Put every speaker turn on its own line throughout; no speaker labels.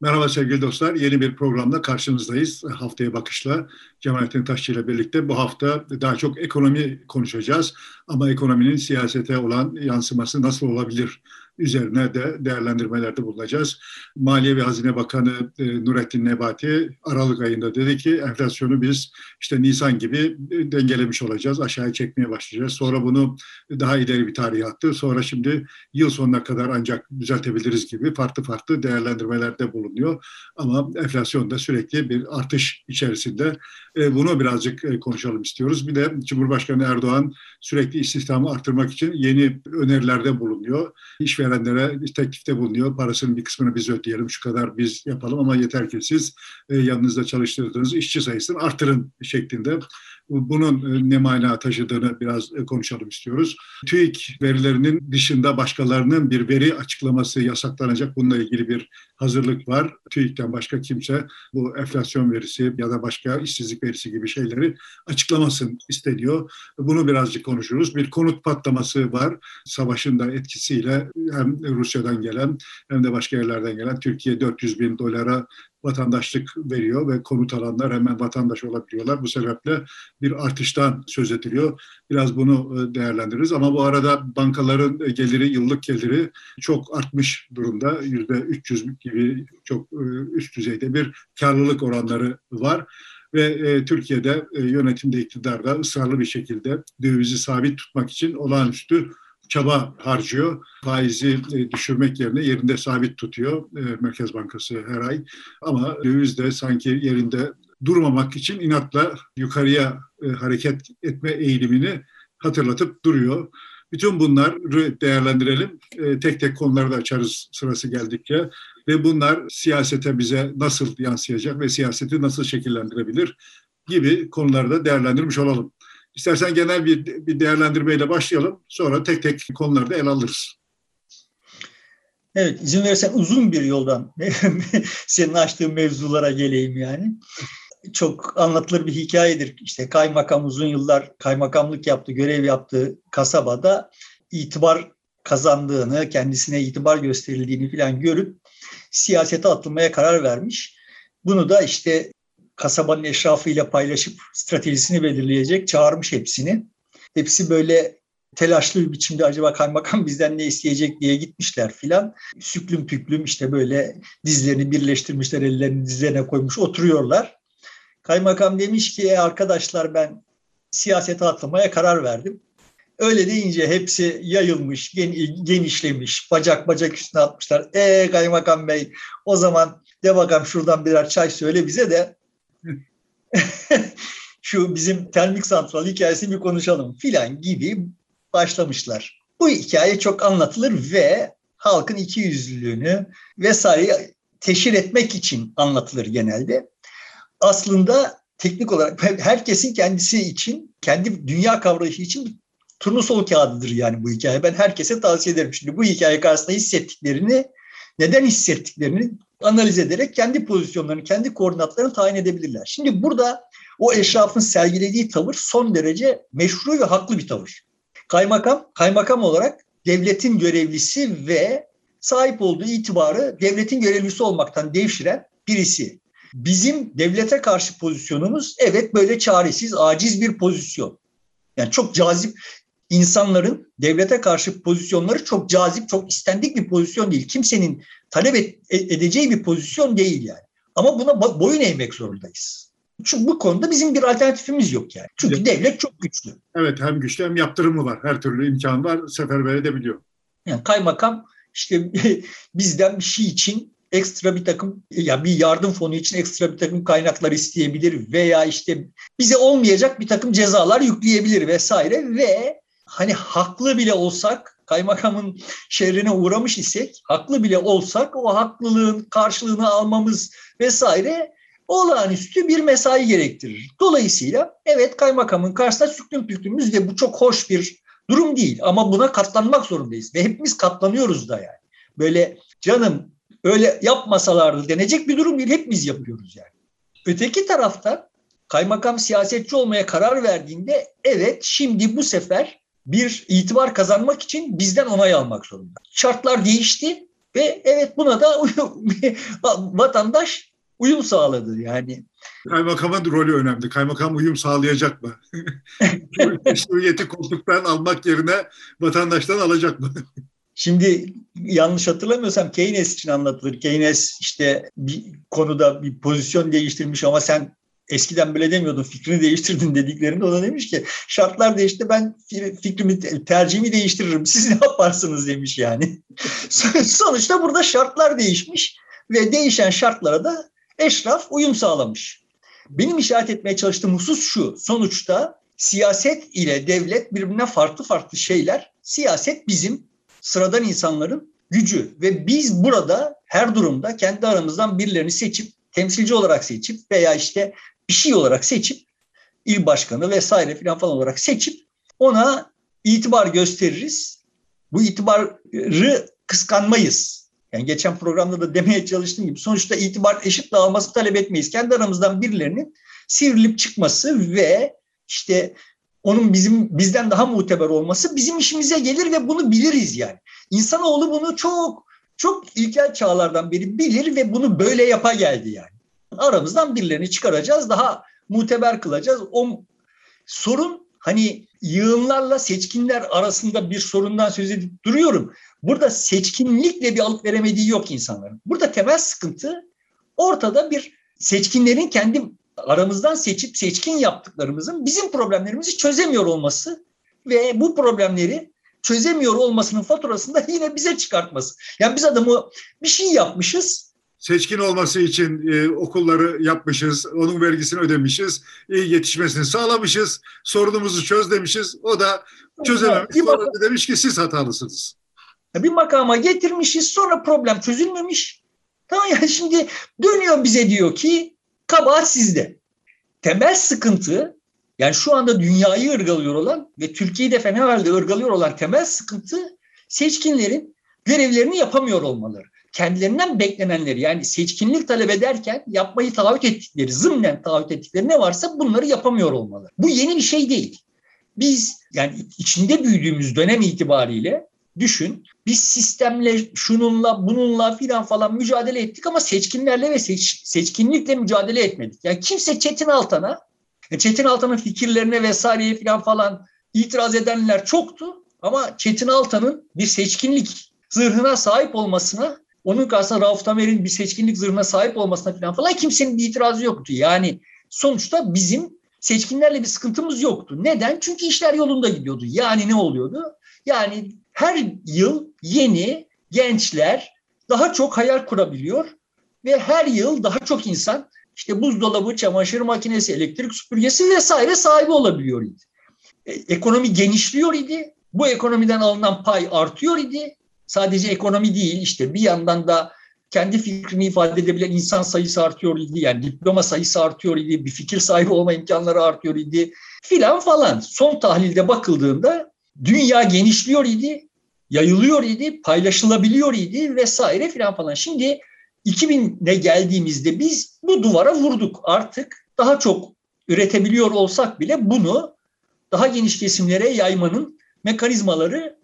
Merhaba sevgili dostlar. Yeni bir programda karşınızdayız. Haftaya Bakış'la Cemalettin Taşçı ile birlikte bu hafta daha çok ekonomi konuşacağız. Ama ekonominin siyasete olan yansıması nasıl olabilir üzerine de değerlendirmelerde bulunacağız. Maliye ve Hazine Bakanı e, Nurettin Nebati Aralık ayında dedi ki enflasyonu biz işte Nisan gibi e, dengelemiş olacağız, aşağıya çekmeye başlayacağız. Sonra bunu daha ileri bir tarih attı. Sonra şimdi yıl sonuna kadar ancak düzeltebiliriz gibi farklı farklı değerlendirmelerde bulunuyor. Ama enflasyon da sürekli bir artış içerisinde. E, bunu birazcık konuşalım istiyoruz. Bir de Cumhurbaşkanı Erdoğan sürekli istihdamı arttırmak için yeni önerilerde bulunuyor. İş işverenlere teklifte bulunuyor. Parasının bir kısmını biz ödeyelim, şu kadar biz yapalım ama yeter ki siz e, yanınızda çalıştırdığınız işçi sayısını artırın şeklinde bunun e, ne mana taşıdığını biraz e, konuşalım istiyoruz. TÜİK verilerinin dışında başkalarının bir veri açıklaması yasaklanacak. Bununla ilgili bir hazırlık var. TÜİK'ten başka kimse bu enflasyon verisi ya da başka işsizlik verisi gibi şeyleri açıklamasın isteniyor. Bunu birazcık konuşuruz. Bir konut patlaması var. Savaşın da etkisiyle hem Rusya'dan gelen hem de başka yerlerden gelen Türkiye 400 bin dolara vatandaşlık veriyor ve konut alanlar hemen vatandaş olabiliyorlar. Bu sebeple bir artıştan söz ediliyor. Biraz bunu e, değerlendiririz ama bu arada bankaların geliri, yıllık geliri çok artmış durumda. Yüzde 300 gibi çok e, üst düzeyde bir karlılık oranları var ve e, Türkiye'de e, yönetimde iktidarda ısrarlı bir şekilde dövizi sabit tutmak için olağanüstü çaba harcıyor. Faizi e, düşürmek yerine yerinde sabit tutuyor e, Merkez Bankası her ay. Ama döviz de sanki yerinde durmamak için inatla yukarıya e, hareket etme eğilimini hatırlatıp duruyor. Bütün bunları değerlendirelim. Tek tek konuları da açarız sırası geldikçe. Ve bunlar siyasete bize nasıl yansıyacak ve siyaseti nasıl şekillendirebilir gibi konuları da değerlendirmiş olalım. İstersen genel bir, bir değerlendirmeyle başlayalım. Sonra tek tek konuları da ele alırız.
Evet, izin verirsen uzun bir yoldan senin açtığın mevzulara geleyim yani. Çok anlatılır bir hikayedir. İşte kaymakam uzun yıllar kaymakamlık yaptı, görev yaptığı kasabada itibar kazandığını, kendisine itibar gösterildiğini falan görüp siyasete atılmaya karar vermiş. Bunu da işte kasabanın eşrafıyla paylaşıp stratejisini belirleyecek çağırmış hepsini. Hepsi böyle telaşlı bir biçimde acaba kaymakam bizden ne isteyecek diye gitmişler filan. Süklüm püklüm işte böyle dizlerini birleştirmişler, ellerini dizlerine koymuş oturuyorlar. Kaymakam demiş ki e arkadaşlar ben siyasete atlamaya karar verdim. Öyle deyince hepsi yayılmış, genişlemiş, bacak bacak üstüne atmışlar. E kaymakam bey o zaman de bakalım şuradan birer çay söyle bize de şu bizim termik santral hikayesini bir konuşalım filan gibi başlamışlar. Bu hikaye çok anlatılır ve halkın iki yüzlülüğünü vesaire teşhir etmek için anlatılır genelde. Aslında teknik olarak herkesin kendisi için, kendi dünya kavrayışı için turnusol kağıdıdır yani bu hikaye. Ben herkese tavsiye ederim. Şimdi bu hikaye karşısında hissettiklerini, neden hissettiklerini analiz ederek kendi pozisyonlarını, kendi koordinatlarını tayin edebilirler. Şimdi burada o eşrafın sergilediği tavır son derece meşru ve haklı bir tavır. Kaymakam, kaymakam olarak devletin görevlisi ve sahip olduğu itibarı devletin görevlisi olmaktan devşiren birisi. Bizim devlete karşı pozisyonumuz evet böyle çaresiz, aciz bir pozisyon. Yani çok cazip insanların devlete karşı pozisyonları çok cazip, çok istendik bir pozisyon değil. Kimsenin talep e, edeceği bir pozisyon değil yani. Ama buna boyun eğmek zorundayız. Çünkü bu konuda bizim bir alternatifimiz yok yani. Çünkü evet. devlet çok güçlü.
Evet hem güçlü hem yaptırımı var. Her türlü imkan var. Seferber edebiliyor.
Yani kaymakam işte bizden bir şey için ekstra bir takım ya yani bir yardım fonu için ekstra bir takım kaynaklar isteyebilir veya işte bize olmayacak bir takım cezalar yükleyebilir vesaire ve hani haklı bile olsak kaymakamın şerrine uğramış isek haklı bile olsak o haklılığın karşılığını almamız vesaire olağanüstü bir mesai gerektirir. Dolayısıyla evet kaymakamın karşısında süklüm püklümüz ve bu çok hoş bir durum değil ama buna katlanmak zorundayız ve hepimiz katlanıyoruz da yani. Böyle canım öyle yapmasalardı denecek bir durum değil hepimiz yapıyoruz yani. Öteki tarafta kaymakam siyasetçi olmaya karar verdiğinde evet şimdi bu sefer bir itibar kazanmak için bizden onay almak zorunda. Şartlar değişti Ve evet buna da vatandaş uyum sağladı yani.
Kaymakamın rolü önemli. Kaymakam uyum sağlayacak mı? Meşruiyeti koltuktan almak yerine vatandaştan alacak mı?
Şimdi yanlış hatırlamıyorsam Keynes için anlatılır. Keynes işte bir konuda bir pozisyon değiştirmiş ama sen eskiden böyle demiyordun fikrini değiştirdin dediklerinde o da demiş ki şartlar değişti ben fikrimi tercihimi değiştiririm siz ne yaparsınız demiş yani. Sonuçta burada şartlar değişmiş ve değişen şartlara da eşraf uyum sağlamış. Benim işaret etmeye çalıştığım husus şu sonuçta siyaset ile devlet birbirine farklı farklı şeyler. Siyaset bizim sıradan insanların gücü ve biz burada her durumda kendi aramızdan birilerini seçip temsilci olarak seçip veya işte bir şey olarak seçip il başkanı vesaire filan falan olarak seçip ona itibar gösteririz. Bu itibarı kıskanmayız. Yani geçen programda da demeye çalıştığım gibi sonuçta itibar eşit dağılması talep etmeyiz. Kendi aramızdan birilerinin sivrilip çıkması ve işte onun bizim bizden daha muteber olması bizim işimize gelir ve bunu biliriz yani. İnsanoğlu bunu çok çok ilkel çağlardan beri bilir ve bunu böyle yapa geldi yani. Aramızdan birilerini çıkaracağız, daha muteber kılacağız. O sorun hani yığınlarla seçkinler arasında bir sorundan söz edip duruyorum. Burada seçkinlikle bir alıp veremediği yok insanların. Burada temel sıkıntı ortada bir seçkinlerin kendi aramızdan seçip seçkin yaptıklarımızın bizim problemlerimizi çözemiyor olması ve bu problemleri çözemiyor olmasının faturasını da yine bize çıkartması. Yani biz adamı bir şey yapmışız.
Seçkin olması için e, okulları yapmışız, onun vergisini ödemişiz, iyi yetişmesini sağlamışız, sorunumuzu çöz demişiz. O da çözememiş, sonra da demiş ki siz hatalısınız.
Bir makama getirmişiz, sonra problem çözülmemiş. Tamam yani şimdi dönüyor bize diyor ki kabahat sizde. Temel sıkıntı yani şu anda dünyayı ırgalıyor olan ve Türkiye'yi de fena halde ırgalıyor olan temel sıkıntı seçkinlerin görevlerini yapamıyor olmaları. Kendilerinden beklenenleri yani seçkinlik talep ederken yapmayı taahhüt ettikleri, zımnen taahhüt ettikleri ne varsa bunları yapamıyor olmaları. Bu yeni bir şey değil. Biz yani içinde büyüdüğümüz dönem itibariyle düşün biz sistemle şununla bununla filan falan mücadele ettik ama seçkinlerle ve seç, seçkinlikle mücadele etmedik. Yani kimse Çetin Altan'a e, Çetin Altan'ın fikirlerine vesaireye filan falan itiraz edenler çoktu ama Çetin Altan'ın bir seçkinlik zırhına sahip olmasına onun karşısında Rauf Tamer'in bir seçkinlik zırhına sahip olmasına falan falan kimsenin bir itirazı yoktu. Yani sonuçta bizim seçkinlerle bir sıkıntımız yoktu. Neden? Çünkü işler yolunda gidiyordu. Yani ne oluyordu? Yani her yıl yeni gençler daha çok hayal kurabiliyor ve her yıl daha çok insan işte buzdolabı, çamaşır makinesi, elektrik süpürgesi vesaire sahibi olabiliyor idi. E, ekonomi genişliyor idi. Bu ekonomiden alınan pay artıyor idi. Sadece ekonomi değil işte bir yandan da kendi fikrini ifade edebilen insan sayısı artıyor idi. Yani diploma sayısı artıyor idi. Bir fikir sahibi olma imkanları artıyor idi. Filan falan. Son tahlilde bakıldığında dünya genişliyor idi, yayılıyor idi, paylaşılabiliyor idi vesaire filan falan. Şimdi 2000'e geldiğimizde biz bu duvara vurduk. Artık daha çok üretebiliyor olsak bile bunu daha geniş kesimlere yaymanın mekanizmaları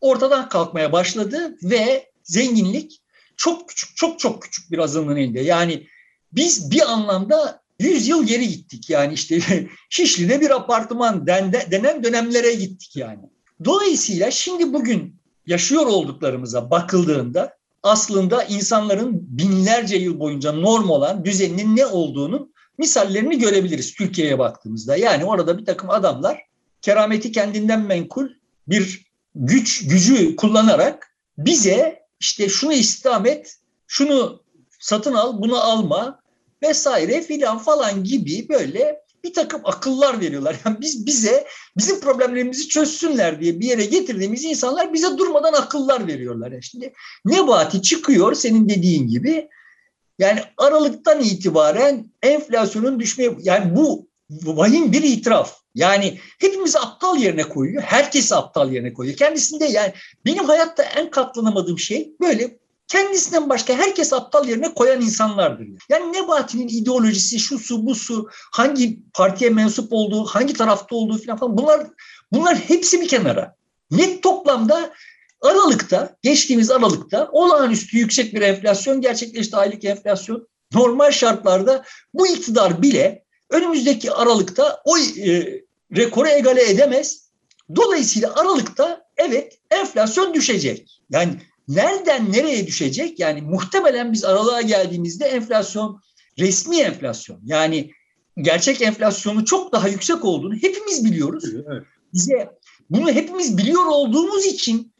ortadan kalkmaya başladı ve zenginlik çok küçük, çok çok küçük bir azınlığın elinde. Yani biz bir anlamda 100 yıl geri gittik yani işte Şişli'de bir apartman denen dönemlere gittik yani. Dolayısıyla şimdi bugün yaşıyor olduklarımıza bakıldığında aslında insanların binlerce yıl boyunca norm olan düzeninin ne olduğunu misallerini görebiliriz Türkiye'ye baktığımızda. Yani orada bir takım adamlar kerameti kendinden menkul bir güç gücü kullanarak bize işte şunu istihdam et, şunu satın al, bunu alma vesaire filan falan gibi böyle bir takım akıllar veriyorlar. Yani biz bize bizim problemlerimizi çözsünler diye bir yere getirdiğimiz insanlar bize durmadan akıllar veriyorlar. Yani şimdi Nebati çıkıyor senin dediğin gibi yani Aralık'tan itibaren enflasyonun düşmeye yani bu vahim bir itiraf. Yani hepimizi aptal yerine koyuyor. Herkesi aptal yerine koyuyor. Kendisinde yani benim hayatta en katlanamadığım şey böyle kendisinden başka herkes aptal yerine koyan insanlardır. Yani Nebati'nin ideolojisi, şu su, bu su, hangi partiye mensup olduğu, hangi tarafta olduğu falan, falan bunlar bunlar hepsi bir kenara. Net toplamda Aralıkta, geçtiğimiz Aralıkta olağanüstü yüksek bir enflasyon gerçekleşti, aylık enflasyon. Normal şartlarda bu iktidar bile önümüzdeki Aralıkta o e, rekoru egale edemez. Dolayısıyla Aralıkta evet enflasyon düşecek. Yani nereden nereye düşecek? Yani muhtemelen biz aralığa geldiğimizde enflasyon resmi enflasyon yani gerçek enflasyonu çok daha yüksek olduğunu hepimiz biliyoruz. Evet. Bize bunu hepimiz biliyor olduğumuz için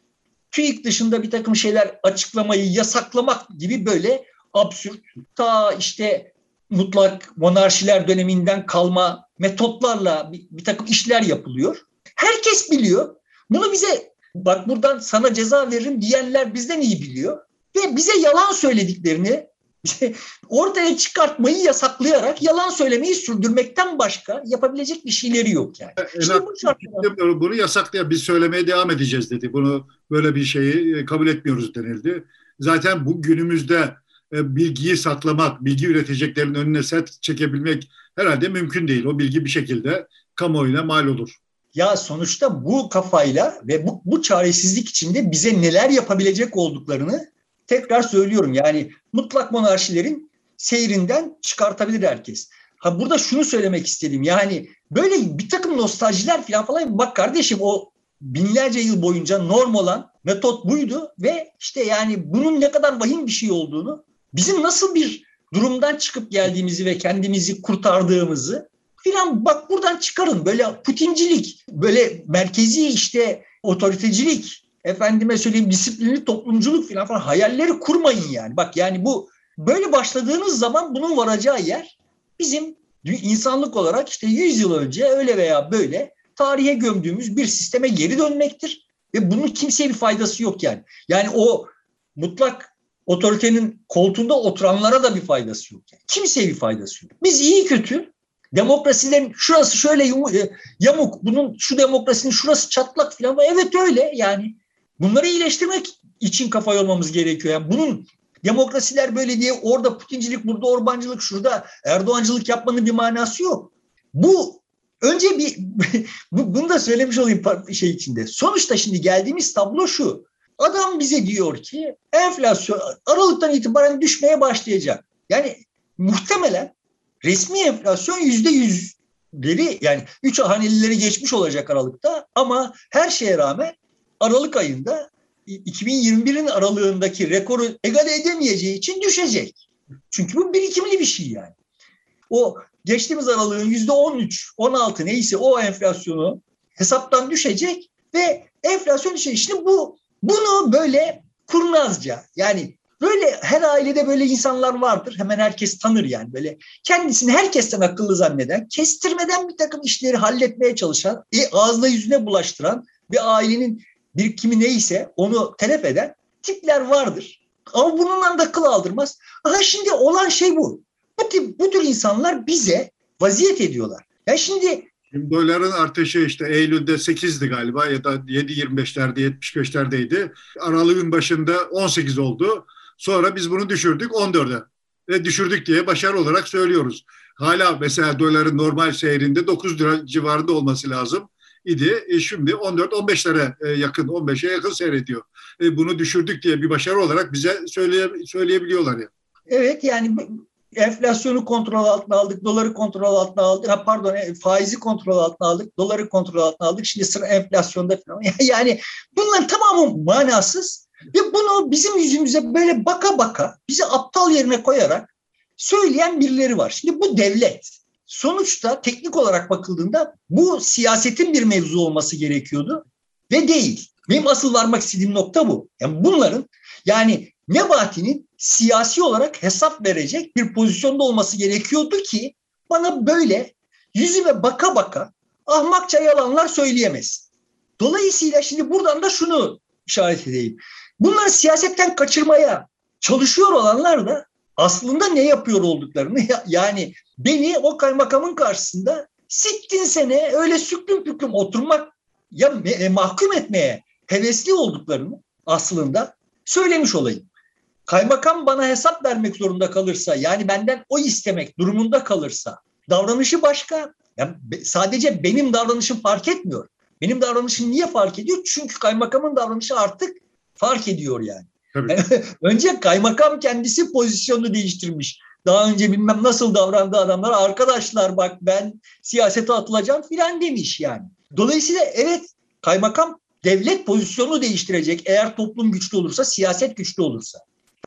TÜİK dışında bir takım şeyler açıklamayı yasaklamak gibi böyle absürt ta işte mutlak monarşiler döneminden kalma metotlarla bir, bir takım işler yapılıyor. Herkes biliyor. Bunu bize bak buradan sana ceza veririm diyenler bizden iyi biliyor. Ve bize yalan söylediklerini ortaya çıkartmayı yasaklayarak yalan söylemeyi sürdürmekten başka yapabilecek bir şeyleri yok yani.
E, Şimdi bu şartlarda... Bunu yasaklayan biz söylemeye devam edeceğiz dedi. Bunu böyle bir şeyi e, kabul etmiyoruz denildi. Zaten bu günümüzde bilgiyi saklamak, bilgi üreteceklerin önüne set çekebilmek herhalde mümkün değil. O bilgi bir şekilde kamuoyuna mal olur.
Ya sonuçta bu kafayla ve bu, bu çaresizlik içinde bize neler yapabilecek olduklarını tekrar söylüyorum. Yani mutlak monarşilerin seyrinden çıkartabilir herkes. Ha burada şunu söylemek istedim. Yani böyle bir takım nostaljiler falan falan bak kardeşim o binlerce yıl boyunca norm olan metot buydu ve işte yani bunun ne kadar vahim bir şey olduğunu bizim nasıl bir durumdan çıkıp geldiğimizi ve kendimizi kurtardığımızı filan bak buradan çıkarın. Böyle Putincilik, böyle merkezi işte otoritecilik, efendime söyleyeyim disiplinli toplumculuk filan falan hayalleri kurmayın yani. Bak yani bu böyle başladığınız zaman bunun varacağı yer bizim insanlık olarak işte 100 yıl önce öyle veya böyle tarihe gömdüğümüz bir sisteme geri dönmektir. Ve bunun kimseye bir faydası yok yani. Yani o mutlak otoritenin koltuğunda oturanlara da bir faydası yok. Yani. Kimseye bir faydası yok. Biz iyi kötü demokrasilerin şurası şöyle e, yamuk, bunun şu demokrasinin şurası çatlak falan. Evet öyle yani. Bunları iyileştirmek için kafa yormamız gerekiyor. Yani bunun demokrasiler böyle diye orada Putincilik, burada Orbancılık, şurada Erdoğancılık yapmanın bir manası yok. Bu önce bir bunu da söylemiş olayım şey içinde. Sonuçta şimdi geldiğimiz tablo şu. Adam bize diyor ki enflasyon Aralık'tan itibaren düşmeye başlayacak. Yani muhtemelen resmi enflasyon yüzde yüzleri yani üç hanelileri geçmiş olacak Aralık'ta ama her şeye rağmen Aralık ayında 2021'in aralığındaki rekoru egale edemeyeceği için düşecek. Çünkü bu birikimli bir şey yani. O geçtiğimiz aralığın yüzde 13, 16 neyse o enflasyonu hesaptan düşecek ve enflasyon düşecek. Şimdi bu bunu böyle kurnazca yani böyle her ailede böyle insanlar vardır. Hemen herkes tanır yani böyle kendisini herkesten akıllı zanneden, kestirmeden bir takım işleri halletmeye çalışan, e, ağzına yüzüne bulaştıran bir ailenin bir kimi neyse onu telef eden tipler vardır. Ama bununla da kıl aldırmaz. Aha şimdi olan şey bu. Bu tip bu tür insanlar bize vaziyet ediyorlar. Ya şimdi
Şimdi doların artışı işte Eylül'de 8'di galiba ya da 7.25'lerde 75'lerdeydi. Aralığın başında 18 oldu. Sonra biz bunu düşürdük 14'e. Ve düşürdük diye başarı olarak söylüyoruz. Hala mesela doların normal seyrinde 9 lira civarında olması lazım idi. E şimdi 14-15'lere e, yakın, 15'e yakın seyrediyor. E, bunu düşürdük diye bir başarı olarak bize söyleye, söyleyebiliyorlar ya.
Evet yani enflasyonu kontrol altına aldık, doları kontrol altına aldık, ha pardon e, faizi kontrol altına aldık, doları kontrol altına aldık. Şimdi sıra enflasyonda falan. Yani bunların tamamı manasız ve bunu bizim yüzümüze böyle baka baka bizi aptal yerine koyarak söyleyen birileri var. Şimdi bu devlet. Sonuçta teknik olarak bakıldığında bu siyasetin bir mevzu olması gerekiyordu ve değil. Benim asıl varmak istediğim nokta bu. Yani bunların yani Nebati'nin siyasi olarak hesap verecek bir pozisyonda olması gerekiyordu ki bana böyle yüzüme baka baka ahmakça yalanlar söyleyemez. Dolayısıyla şimdi buradan da şunu işaret edeyim. Bunları siyasetten kaçırmaya çalışıyor olanlar da aslında ne yapıyor olduklarını yani beni o kaymakamın karşısında sittin sene öyle süklüm püklüm oturmak ya e, mahkum etmeye hevesli olduklarını aslında söylemiş olayım. Kaymakam bana hesap vermek zorunda kalırsa yani benden o istemek durumunda kalırsa davranışı başka. Yani sadece benim davranışım fark etmiyor. Benim davranışım niye fark ediyor? Çünkü kaymakamın davranışı artık fark ediyor yani. Tabii. yani önce kaymakam kendisi pozisyonunu değiştirmiş. Daha önce bilmem nasıl davrandı adamlar. Arkadaşlar bak ben siyasete atılacağım filan demiş yani. Dolayısıyla evet kaymakam devlet pozisyonunu değiştirecek eğer toplum güçlü olursa, siyaset güçlü olursa.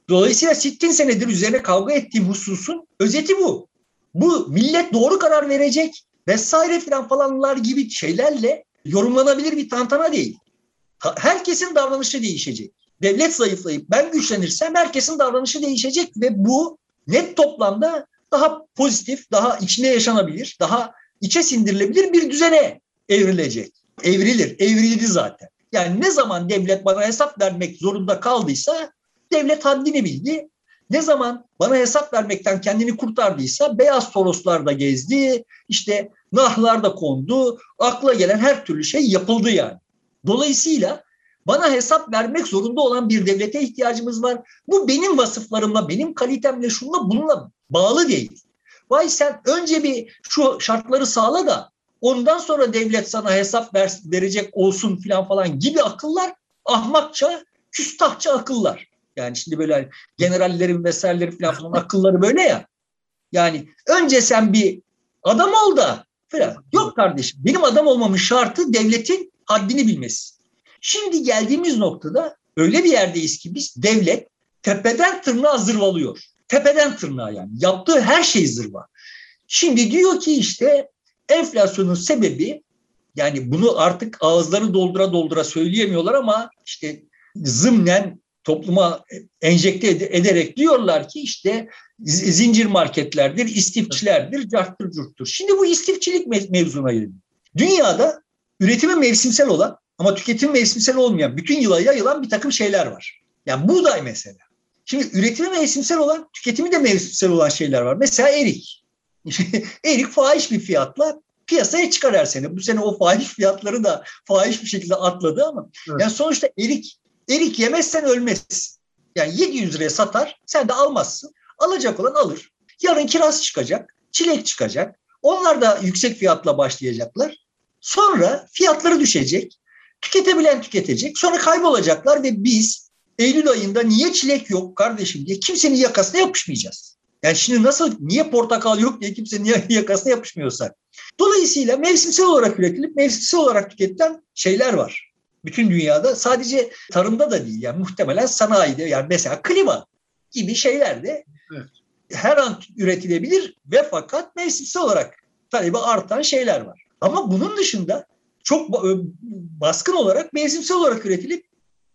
Dolayısıyla sittin senedir üzerine kavga ettiğim hususun özeti bu. Bu millet doğru karar verecek vesaire filan falanlar gibi şeylerle yorumlanabilir bir tantana değil. Herkesin davranışı değişecek. Devlet zayıflayıp ben güçlenirsem herkesin davranışı değişecek ve bu net toplamda daha pozitif, daha içine yaşanabilir, daha içe sindirilebilir bir düzene evrilecek. Evrilir, evrildi zaten. Yani ne zaman devlet bana hesap vermek zorunda kaldıysa devlet haddini bildi. Ne zaman bana hesap vermekten kendini kurtardıysa beyaz toroslarda gezdi, işte nahlarda kondu, akla gelen her türlü şey yapıldı yani. Dolayısıyla bana hesap vermek zorunda olan bir devlete ihtiyacımız var. Bu benim vasıflarımla, benim kalitemle, şunla bununla bağlı değil. Vay sen önce bir şu şartları sağla da ondan sonra devlet sana hesap ver, verecek olsun filan falan gibi akıllar ahmakça, küstahça akıllar. Yani şimdi böyle generallerin vesaireleri falan, falan akılları böyle ya. Yani önce sen bir adam ol da falan. Yok kardeşim benim adam olmamın şartı devletin haddini bilmesi. Şimdi geldiğimiz noktada öyle bir yerdeyiz ki biz devlet tepeden tırnağa zırvalıyor. Tepeden tırnağa yani. Yaptığı her şey zırva. Şimdi diyor ki işte enflasyonun sebebi yani bunu artık ağızları doldura doldura söyleyemiyorlar ama işte zımnen topluma enjekte ederek diyorlar ki işte zincir marketlerdir, istifçilerdir, carttır curttur. Şimdi bu istifçilik mevzuna gelelim. Dünyada üretimi mevsimsel olan ama tüketim mevsimsel olmayan, bütün yıla yayılan bir takım şeyler var. Yani buğday mesela. Şimdi üretimi mevsimsel olan, tüketimi de mevsimsel olan şeyler var. Mesela erik. erik fahiş bir fiyatla piyasaya çıkar her sene. Bu sene o fahiş fiyatları da fahiş bir şekilde atladı ama evet. yani sonuçta erik erik yemezsen ölmezsin. Yani 700 liraya satar, sen de almazsın. Alacak olan alır. Yarın kiraz çıkacak, çilek çıkacak. Onlar da yüksek fiyatla başlayacaklar. Sonra fiyatları düşecek. Tüketebilen tüketecek. Sonra kaybolacaklar ve biz Eylül ayında niye çilek yok kardeşim diye kimsenin yakasına yapışmayacağız. Yani şimdi nasıl niye portakal yok diye kimsenin yakasına yapışmıyorsak. Dolayısıyla mevsimsel olarak üretilip mevsimsel olarak tüketilen şeyler var. Bütün dünyada sadece tarımda da değil yani muhtemelen sanayide yani mesela klima gibi şeyler de evet. her an üretilebilir ve fakat mevsimsel olarak talebi artan şeyler var. Ama bunun dışında çok baskın olarak mevsimsel olarak üretilip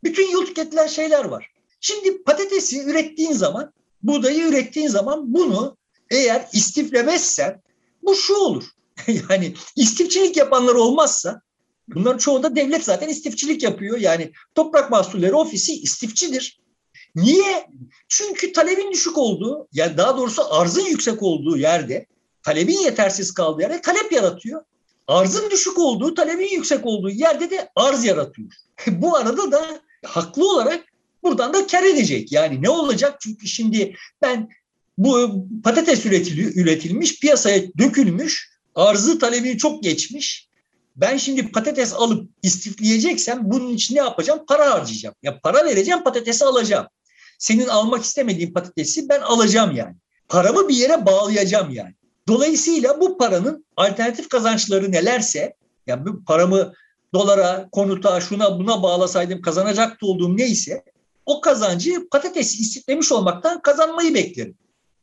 bütün yıl tüketilen şeyler var. Şimdi patatesi ürettiğin zaman, buğdayı ürettiğin zaman bunu eğer istiflemezsen bu şu olur. yani istifçilik yapanlar olmazsa bunların çoğunda devlet zaten istifçilik yapıyor. Yani Toprak Mahsulleri Ofisi istifçidir. Niye? Çünkü talebin düşük olduğu, yani daha doğrusu arzın yüksek olduğu yerde, talebin yetersiz kaldığı yerde talep yaratıyor arzın düşük olduğu, talebin yüksek olduğu yerde de arz yaratıyor. Bu arada da haklı olarak buradan da kar edecek. Yani ne olacak? Çünkü şimdi ben bu patates üretili, üretilmiş, piyasaya dökülmüş, arzı talebini çok geçmiş. Ben şimdi patates alıp istifleyeceksem bunun için ne yapacağım? Para harcayacağım. Ya para vereceğim, patatesi alacağım. Senin almak istemediğin patatesi ben alacağım yani. Paramı bir yere bağlayacağım yani. Dolayısıyla bu paranın alternatif kazançları nelerse, yani bu paramı dolara, konuta, şuna buna bağlasaydım kazanacaktı olduğum neyse o kazancı patates istiflemiş olmaktan kazanmayı beklerim.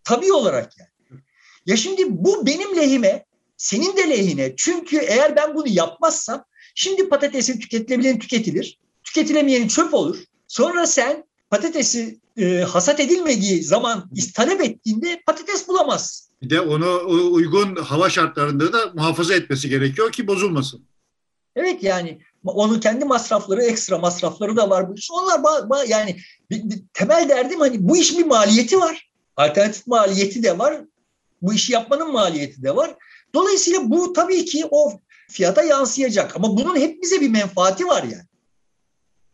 Tabii olarak yani. Ya şimdi bu benim lehime, senin de lehine. Çünkü eğer ben bunu yapmazsam şimdi patatesin tüketilebileni tüketilir. Tüketilemeyenin çöp olur. Sonra sen patatesi e, hasat edilmediği zaman talep ettiğinde patates bulamazsın.
Bir de onu uygun hava şartlarında da muhafaza etmesi gerekiyor ki bozulmasın.
Evet yani onun kendi masrafları, ekstra masrafları da var. Onlar yani bir, bir, temel derdim hani bu iş bir maliyeti var. Alternatif maliyeti de var. Bu işi yapmanın maliyeti de var. Dolayısıyla bu tabii ki o fiyata yansıyacak. Ama bunun hep bize bir menfaati var yani.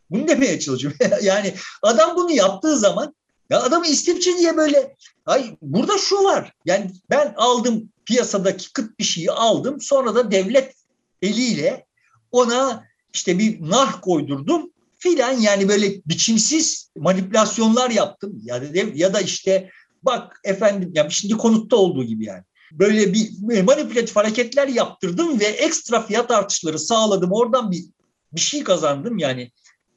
Bunu demeye çalışıyorum. yani adam bunu yaptığı zaman ya adamı istifçi diye böyle ay burada şu var. Yani ben aldım piyasadaki kıt bir şeyi aldım. Sonra da devlet eliyle ona işte bir nar koydurdum. filan yani böyle biçimsiz manipülasyonlar yaptım ya da ya da işte bak efendim ya şimdi konutta olduğu gibi yani böyle bir manipülatif hareketler yaptırdım ve ekstra fiyat artışları sağladım. Oradan bir bir şey kazandım yani.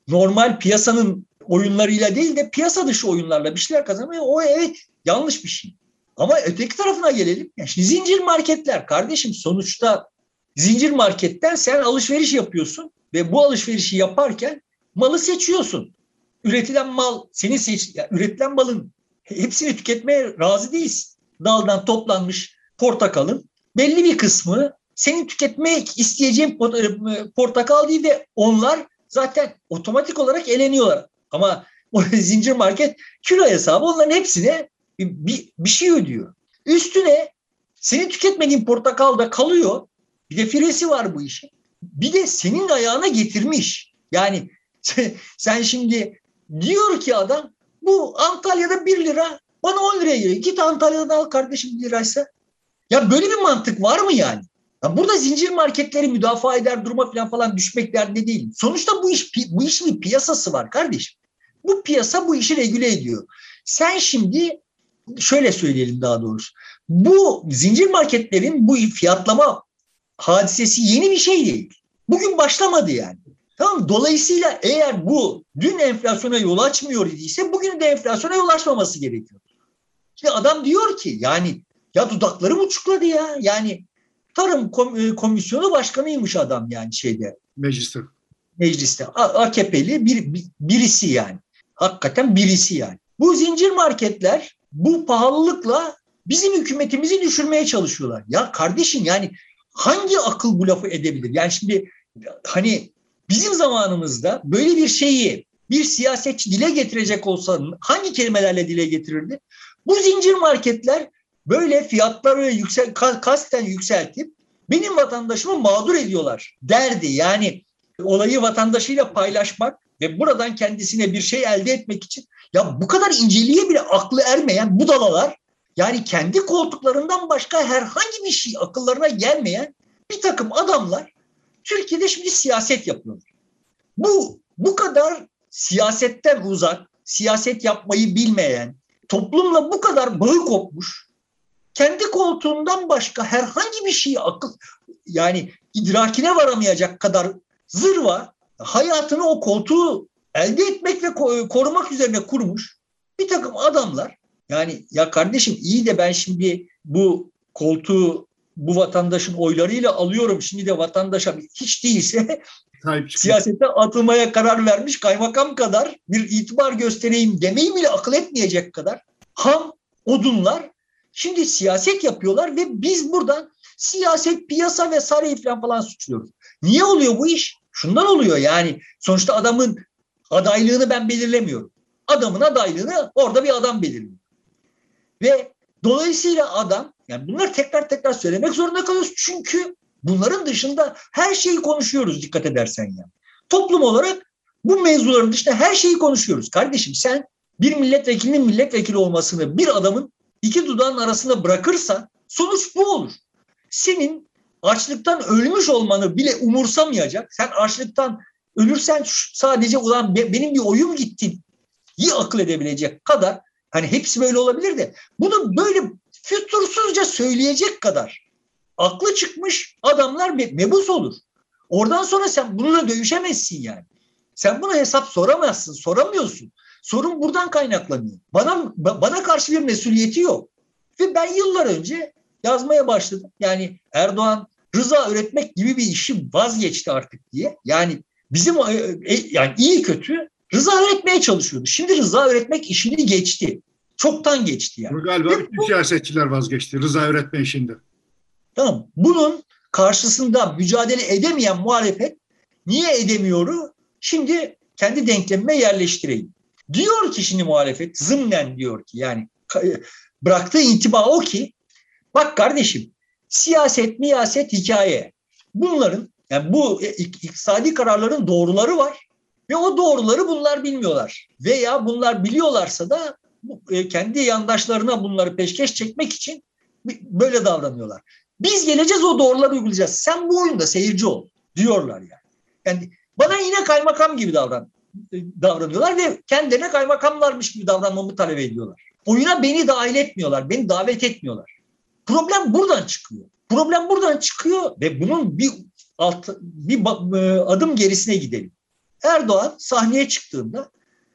Normal piyasanın oyunlarıyla değil de piyasa dışı oyunlarla bir şeyler kazanmaya o evet yanlış bir şey. Ama öteki tarafına gelelim. Yani şimdi zincir marketler kardeşim sonuçta zincir marketten sen alışveriş yapıyorsun ve bu alışverişi yaparken malı seçiyorsun. Üretilen mal, senin seç, yani üretilen malın hepsini tüketmeye razı değiliz. Daldan toplanmış portakalın belli bir kısmı senin tüketmek isteyeceğin portakal değil ve onlar zaten otomatik olarak eleniyorlar. Ama o zincir market kilo hesabı onların hepsine bir, bir şey ödüyor. Üstüne senin tüketmediğin portakal da kalıyor. Bir de firesi var bu işin. Bir de senin ayağına getirmiş. Yani sen şimdi diyor ki adam bu Antalya'da 1 lira bana 10 liraya geliyor. Git Antalya'da al kardeşim 1 liraysa. Ya böyle bir mantık var mı yani? Ya burada zincir marketleri müdafaa eder duruma falan falan düşmek derdinde değil. Sonuçta bu iş bu işin bir piyasası var kardeşim. Bu piyasa bu işi regüle ediyor. Sen şimdi şöyle söyleyelim daha doğrusu. Bu zincir marketlerin bu fiyatlama hadisesi yeni bir şey değil. Bugün başlamadı yani. Tamam Dolayısıyla eğer bu dün enflasyona yol açmıyor idiyse bugün de enflasyona yol açmaması gerekiyor. Şimdi adam diyor ki yani ya dudaklarım uçukladı ya. Yani Tarım e, Komisyonu Başkanıymış adam yani şeyde.
Mecliste.
Mecliste. AKP'li bir, birisi yani. Hakikaten birisi yani. Bu zincir marketler bu pahalılıkla bizim hükümetimizi düşürmeye çalışıyorlar. Ya kardeşim yani hangi akıl bu lafı edebilir? Yani şimdi hani bizim zamanımızda böyle bir şeyi bir siyasetçi dile getirecek olsa hangi kelimelerle dile getirirdi? Bu zincir marketler böyle fiyatları yüksel, kasten yükseltip benim vatandaşımı mağdur ediyorlar derdi. Yani olayı vatandaşıyla paylaşmak ve buradan kendisine bir şey elde etmek için ya bu kadar inceliğe bile aklı ermeyen budalalar yani kendi koltuklarından başka herhangi bir şey akıllarına gelmeyen bir takım adamlar Türkiye'de şimdi siyaset yapıyorlar. Bu bu kadar siyasetten uzak, siyaset yapmayı bilmeyen, toplumla bu kadar bağı kopmuş, kendi koltuğundan başka herhangi bir şeyi akıl yani idrakine varamayacak kadar zırva hayatını o koltuğu elde etmek ve korumak üzerine kurmuş bir takım adamlar. Yani ya kardeşim iyi de ben şimdi bu koltuğu bu vatandaşın oylarıyla alıyorum. Şimdi de vatandaşa hiç değilse siyasete atılmaya karar vermiş kaymakam kadar bir itibar göstereyim demeyi bile akıl etmeyecek kadar ham odunlar şimdi siyaset yapıyorlar ve biz buradan siyaset, piyasa ve saray falan falan suçluyoruz. Niye oluyor bu iş? Şundan oluyor yani sonuçta adamın adaylığını ben belirlemiyorum. Adamın adaylığını orada bir adam belirliyor. Ve dolayısıyla adam yani bunları tekrar tekrar söylemek zorunda kalıyoruz. Çünkü bunların dışında her şeyi konuşuyoruz dikkat edersen yani. Toplum olarak bu mevzuların dışında her şeyi konuşuyoruz. Kardeşim sen bir milletvekilinin milletvekili olmasını bir adamın iki dudağın arasında bırakırsan sonuç bu olur. Senin açlıktan ölmüş olmanı bile umursamayacak. Sen açlıktan ölürsen sadece ulan benim bir oyum gitti iyi akıl edebilecek kadar hani hepsi böyle olabilir de bunu böyle fütursuzca söyleyecek kadar aklı çıkmış adamlar mebus olur. Oradan sonra sen bununla dövüşemezsin yani. Sen buna hesap soramazsın, soramıyorsun. Sorun buradan kaynaklanıyor. Bana bana karşı bir mesuliyeti yok. Ve ben yıllar önce yazmaya başladım. Yani Erdoğan rıza üretmek gibi bir işi vazgeçti artık diye. Yani bizim e, e, yani iyi kötü rıza öğretmeye çalışıyordu. Şimdi rıza öğretmek işini geçti. Çoktan geçti yani.
Galiba Ve bütün bu, siyasetçiler vazgeçti rıza öğretme işinde.
Tamam. Bunun karşısında mücadele edemeyen muhalefet niye edemiyoru? Şimdi kendi denklemime yerleştireyim. Diyor ki şimdi muhalefet zımnen diyor ki yani bıraktığı intiba o ki bak kardeşim siyaset miyaset hikaye. Bunların yani bu iktisadi kararların doğruları var ve o doğruları bunlar bilmiyorlar. Veya bunlar biliyorlarsa da e, kendi yandaşlarına bunları peşkeş çekmek için böyle davranıyorlar. Biz geleceğiz o doğruları uygulayacağız. Sen bu oyunda seyirci ol diyorlar yani. Yani bana yine kaymakam gibi davran. Davranıyorlar ve kendilerine kaymakamlarmış gibi davranmamı talep ediyorlar. Oyuna beni dahil etmiyorlar, beni davet etmiyorlar. Problem buradan çıkıyor. Problem buradan çıkıyor ve bunun bir alt, bir e, adım gerisine gidelim. Erdoğan sahneye çıktığında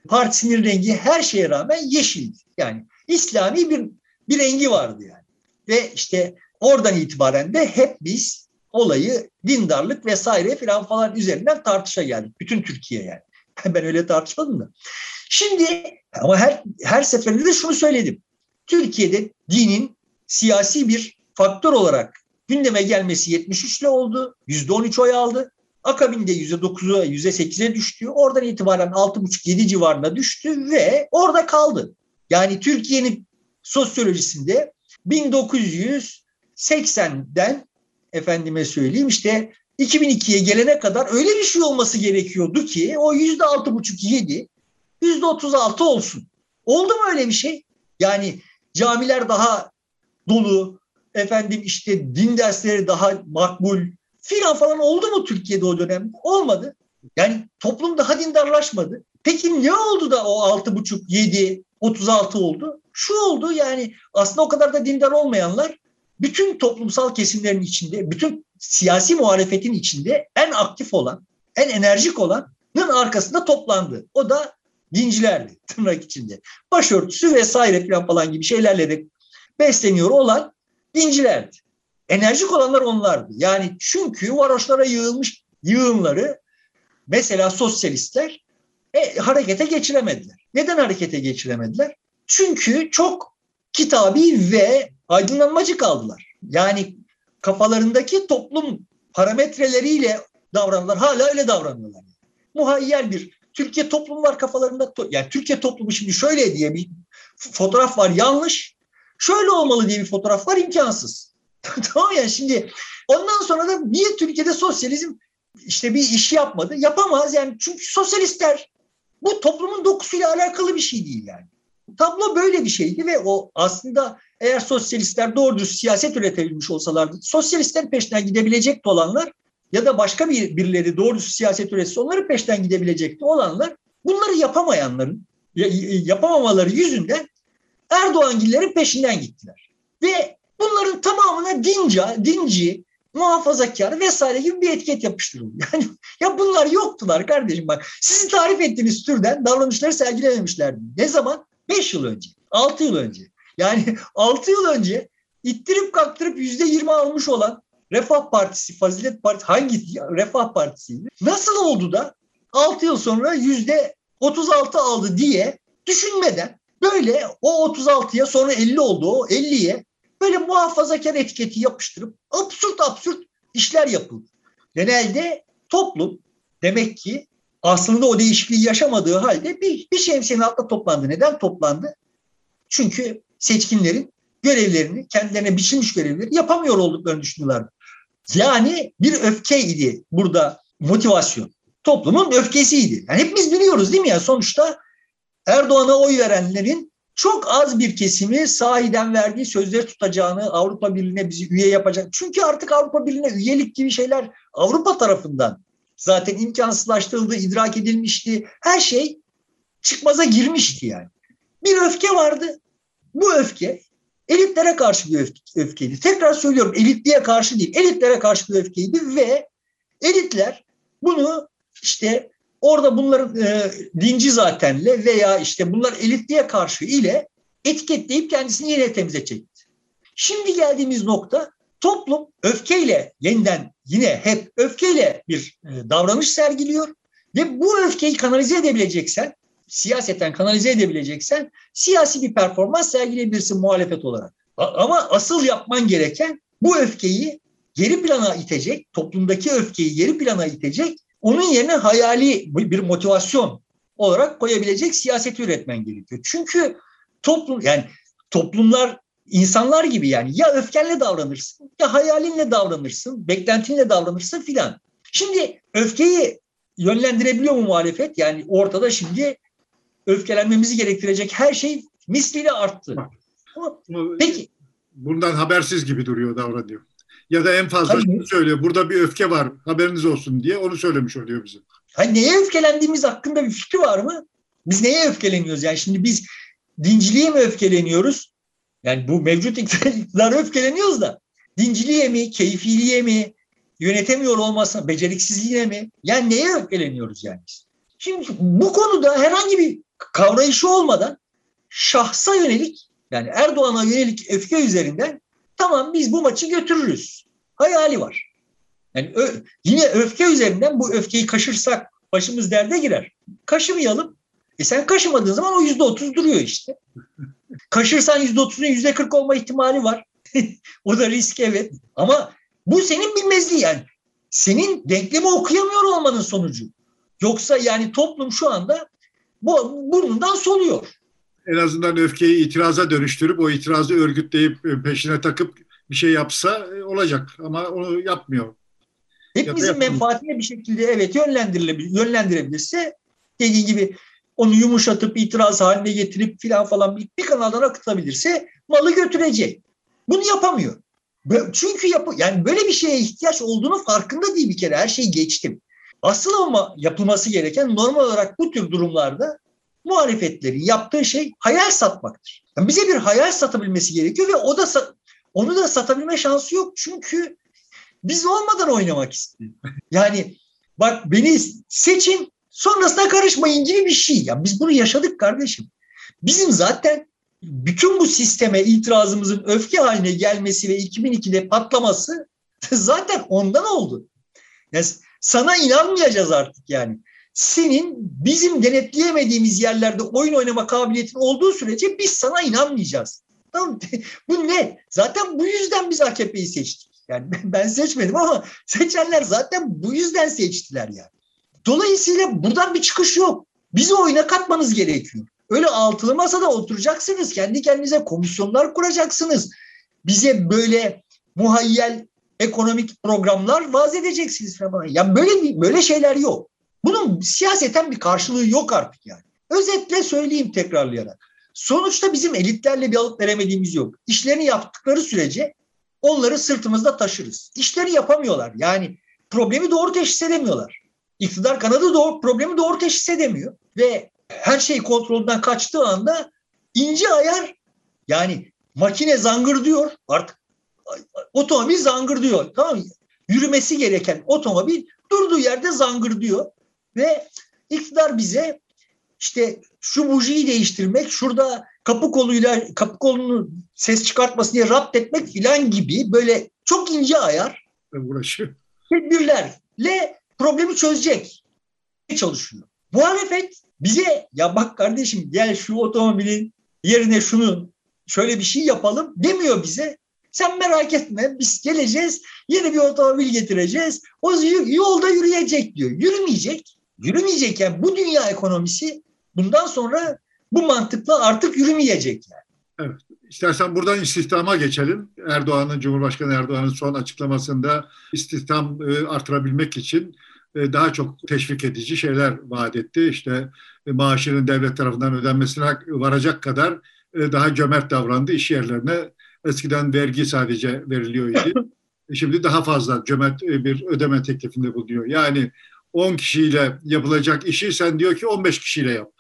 partisinin rengi her şeye rağmen yeşildi. Yani İslami bir bir rengi vardı yani. Ve işte oradan itibaren de hep biz olayı dindarlık vesaire filan falan üzerinden tartışa geldik. Bütün Türkiye yani. Ben öyle tartışmadım da. Şimdi ama her, her seferinde de şunu söyledim. Türkiye'de dinin siyasi bir faktör olarak gündeme gelmesi 73 ile oldu. %13 oy aldı. Akabinde %9'a %8'e düştü. Oradan itibaren 6,5-7 civarına düştü ve orada kaldı. Yani Türkiye'nin sosyolojisinde 1980'den efendime söyleyeyim işte 2002'ye gelene kadar öyle bir şey olması gerekiyordu ki o yüzde altı buçuk yedi yüzde otuz altı olsun. Oldu mu öyle bir şey? Yani camiler daha dolu, efendim işte din dersleri daha makbul filan falan oldu mu Türkiye'de o dönemde? Olmadı. Yani toplum daha dindarlaşmadı. Peki ne oldu da o altı buçuk, yedi, otuz altı oldu? Şu oldu yani aslında o kadar da dindar olmayanlar bütün toplumsal kesimlerin içinde, bütün siyasi muhalefetin içinde en aktif olan, en enerjik olanın arkasında toplandı. O da dincilerdi tırnak içinde. Başörtüsü vesaire falan falan gibi şeylerle de besleniyor olan dincilerdi. Enerjik olanlar onlardı. Yani çünkü varoşlara yığılmış yığınları mesela sosyalistler e, harekete geçiremediler. Neden harekete geçiremediler? Çünkü çok kitabi ve aydınlanmacı kaldılar. Yani kafalarındaki toplum parametreleriyle davranırlar. Hala öyle davranıyorlar. Muhayyer bir Türkiye toplum var kafalarında. Yani Türkiye toplumu şimdi şöyle diye bir fotoğraf var yanlış. Şöyle olmalı diye bir fotoğraf var imkansız. tamam ya şimdi ondan sonra da niye Türkiye'de sosyalizm işte bir iş yapmadı? Yapamaz yani çünkü sosyalistler bu toplumun dokusuyla alakalı bir şey değil yani. Tablo böyle bir şeydi ve o aslında eğer sosyalistler doğru düz siyaset üretebilmiş olsalardı, sosyalistlerin peşinden gidebilecekti olanlar ya da başka bir birileri doğru düz siyaset üretse onların peşinden gidebilecekti olanlar bunları yapamayanların yapamamaları yüzünden Erdoğangillerin peşinden gittiler. Ve bunların tamamına dinca, dinci, muhafazakar vesaire gibi bir etiket yapıştırıldı. Yani ya bunlar yoktular kardeşim bak. Sizin tarif ettiğiniz türden davranışları sergilememişlerdi. Ne zaman? 5 yıl önce, 6 yıl önce. Yani 6 yıl önce ittirip kaktırıp yüzde yirmi almış olan Refah Partisi, Fazilet Partisi hangi Refah Partisi'ydi? Nasıl oldu da 6 yıl sonra yüzde 36 aldı diye düşünmeden böyle o 36'ya sonra 50 oldu o 50'ye böyle muhafazakar etiketi yapıştırıp absürt absürt işler yapıldı. Genelde toplum demek ki aslında o değişikliği yaşamadığı halde bir, bir şemsiyenin altında toplandı. Neden toplandı? Çünkü seçkinlerin görevlerini, kendilerine biçilmiş görevleri yapamıyor olduklarını düşündüler. Yani bir öfkeydi burada motivasyon. Toplumun öfkesiydi. Yani hepimiz biliyoruz değil mi ya sonuçta Erdoğan'a oy verenlerin çok az bir kesimi sahiden verdiği sözleri tutacağını, Avrupa Birliği'ne bizi üye yapacak. Çünkü artık Avrupa Birliği'ne üyelik gibi şeyler Avrupa tarafından zaten imkansızlaştırıldı, idrak edilmişti. Her şey çıkmaza girmişti yani. Bir öfke vardı. Bu öfke elitlere karşı bir öfkeydi. Tekrar söylüyorum elitliğe karşı değil, elitlere karşı bir öfkeydi ve elitler bunu işte orada bunların e, dinci zatenle veya işte bunlar elitliğe karşı ile etiketleyip kendisini yine temize çekti. Şimdi geldiğimiz nokta toplum öfkeyle yeniden yine hep öfkeyle bir e, davranış sergiliyor ve bu öfkeyi kanalize edebileceksen siyaseten kanalize edebileceksen siyasi bir performans sergileyebilirsin muhalefet olarak. Ama asıl yapman gereken bu öfkeyi geri plana itecek, toplumdaki öfkeyi geri plana itecek, onun yerine hayali bir motivasyon olarak koyabilecek siyaseti üretmen gerekiyor. Çünkü toplum yani toplumlar insanlar gibi yani ya öfkenle davranırsın ya hayalinle davranırsın, beklentinle davranırsın filan. Şimdi öfkeyi yönlendirebiliyor mu muhalefet? Yani ortada şimdi öfkelenmemizi gerektirecek her şey misliyle arttı.
Ama, Peki. Bundan habersiz gibi duruyor davranıyor. Ya da en fazla şunu söylüyor. Burada bir öfke var haberiniz olsun diye onu söylemiş oluyor bize.
Hani neye öfkelendiğimiz hakkında bir fikri var mı? Biz neye öfkeleniyoruz? Yani şimdi biz dinciliğe mi öfkeleniyoruz? Yani bu mevcut iktidara öfkeleniyoruz da dinciliğe mi, keyfiliğe mi, yönetemiyor olmasına, beceriksizliğine mi? Yani neye öfkeleniyoruz yani Şimdi bu konuda herhangi bir kavrayışı olmadan şahsa yönelik yani Erdoğan'a yönelik öfke üzerinden tamam biz bu maçı götürürüz. Hayali var. Yani ö, yine öfke üzerinden bu öfkeyi kaşırsak başımız derde girer. Kaşımayalım. E sen kaşımadığın zaman o yüzde otuz duruyor işte. Kaşırsan yüzde otuzun yüzde kırk olma ihtimali var. o da risk evet. Ama bu senin bilmezliği yani. Senin denklemi okuyamıyor olmanın sonucu. Yoksa yani toplum şu anda burnundan soluyor.
En azından öfkeyi itiraza dönüştürüp o itirazı örgütleyip e, peşine takıp bir şey yapsa e, olacak ama onu yapmıyor.
Hepimizin menfaatine bir şekilde evet yönlendirilebilir, yönlendirebilirse dediğin gibi onu yumuşatıp itiraz haline getirip filan falan bir, bir kanaldan akıtabilirse malı götürecek. Bunu yapamıyor. Çünkü yap yani böyle bir şeye ihtiyaç olduğunu farkında değil bir kere. Her şeyi geçtim. Asıl ama yapılması gereken normal olarak bu tür durumlarda muhalefetlerin yaptığı şey hayal satmaktır. Yani bize bir hayal satabilmesi gerekiyor ve o da onu da satabilme şansı yok çünkü biz olmadan oynamak istiyor. Yani bak beni seçin sonrasında karışmayın gibi bir şey. Ya biz bunu yaşadık kardeşim. Bizim zaten bütün bu sisteme itirazımızın öfke haline gelmesi ve 2002'de patlaması zaten ondan oldu. Yani sana inanmayacağız artık yani. Senin bizim denetleyemediğimiz yerlerde oyun oynama kabiliyetin olduğu sürece biz sana inanmayacağız. Tamam Bu ne? Zaten bu yüzden biz AKP'yi seçtik. Yani ben seçmedim ama seçenler zaten bu yüzden seçtiler yani. Dolayısıyla buradan bir çıkış yok. Bizi oyuna katmanız gerekiyor. Öyle altılı masada oturacaksınız. Kendi kendinize komisyonlar kuracaksınız. Bize böyle muhayyel ekonomik programlar vaz edeceksiniz falan. Ya böyle böyle şeyler yok. Bunun siyaseten bir karşılığı yok artık yani. Özetle söyleyeyim tekrarlayarak. Sonuçta bizim elitlerle bir alıp veremediğimiz yok. İşlerini yaptıkları sürece onları sırtımızda taşırız. İşleri yapamıyorlar. Yani problemi doğru teşhis edemiyorlar. İktidar kanadı doğru, problemi doğru teşhis edemiyor. Ve her şey kontrolden kaçtığı anda ince ayar yani makine zangır diyor artık otomobil zangır diyor tamam mı? Yürümesi gereken otomobil durduğu yerde zangır diyor ve iktidar bize işte şu bujiyi değiştirmek, şurada kapı koluyla kapı kolunu ses çıkartması diye rapt etmek filan gibi böyle çok ince ayar
uğraşıyor.
Tedbirlerle problemi çözecek çalışıyor. Muhalefet bize ya bak kardeşim gel şu otomobilin yerine şunu şöyle bir şey yapalım demiyor bize. Sen merak etme biz geleceğiz yeni bir otomobil getireceğiz. O yolda yürüyecek diyor. Yürümeyecek. Yürümeyecek yani bu dünya ekonomisi bundan sonra bu mantıkla artık yürümeyecek yani.
Evet. İstersen buradan istihdama geçelim. Erdoğan'ın, Cumhurbaşkanı Erdoğan'ın son açıklamasında istihdam e, artırabilmek için e, daha çok teşvik edici şeyler vaat etti. İşte e, maaşının devlet tarafından ödenmesine varacak kadar daha cömert davrandı. İş yerlerine eskiden vergi sadece veriliyor idi. Şimdi daha fazla cömert bir ödeme teklifinde bulunuyor. Yani 10 kişiyle yapılacak işi sen diyor ki 15 kişiyle yap.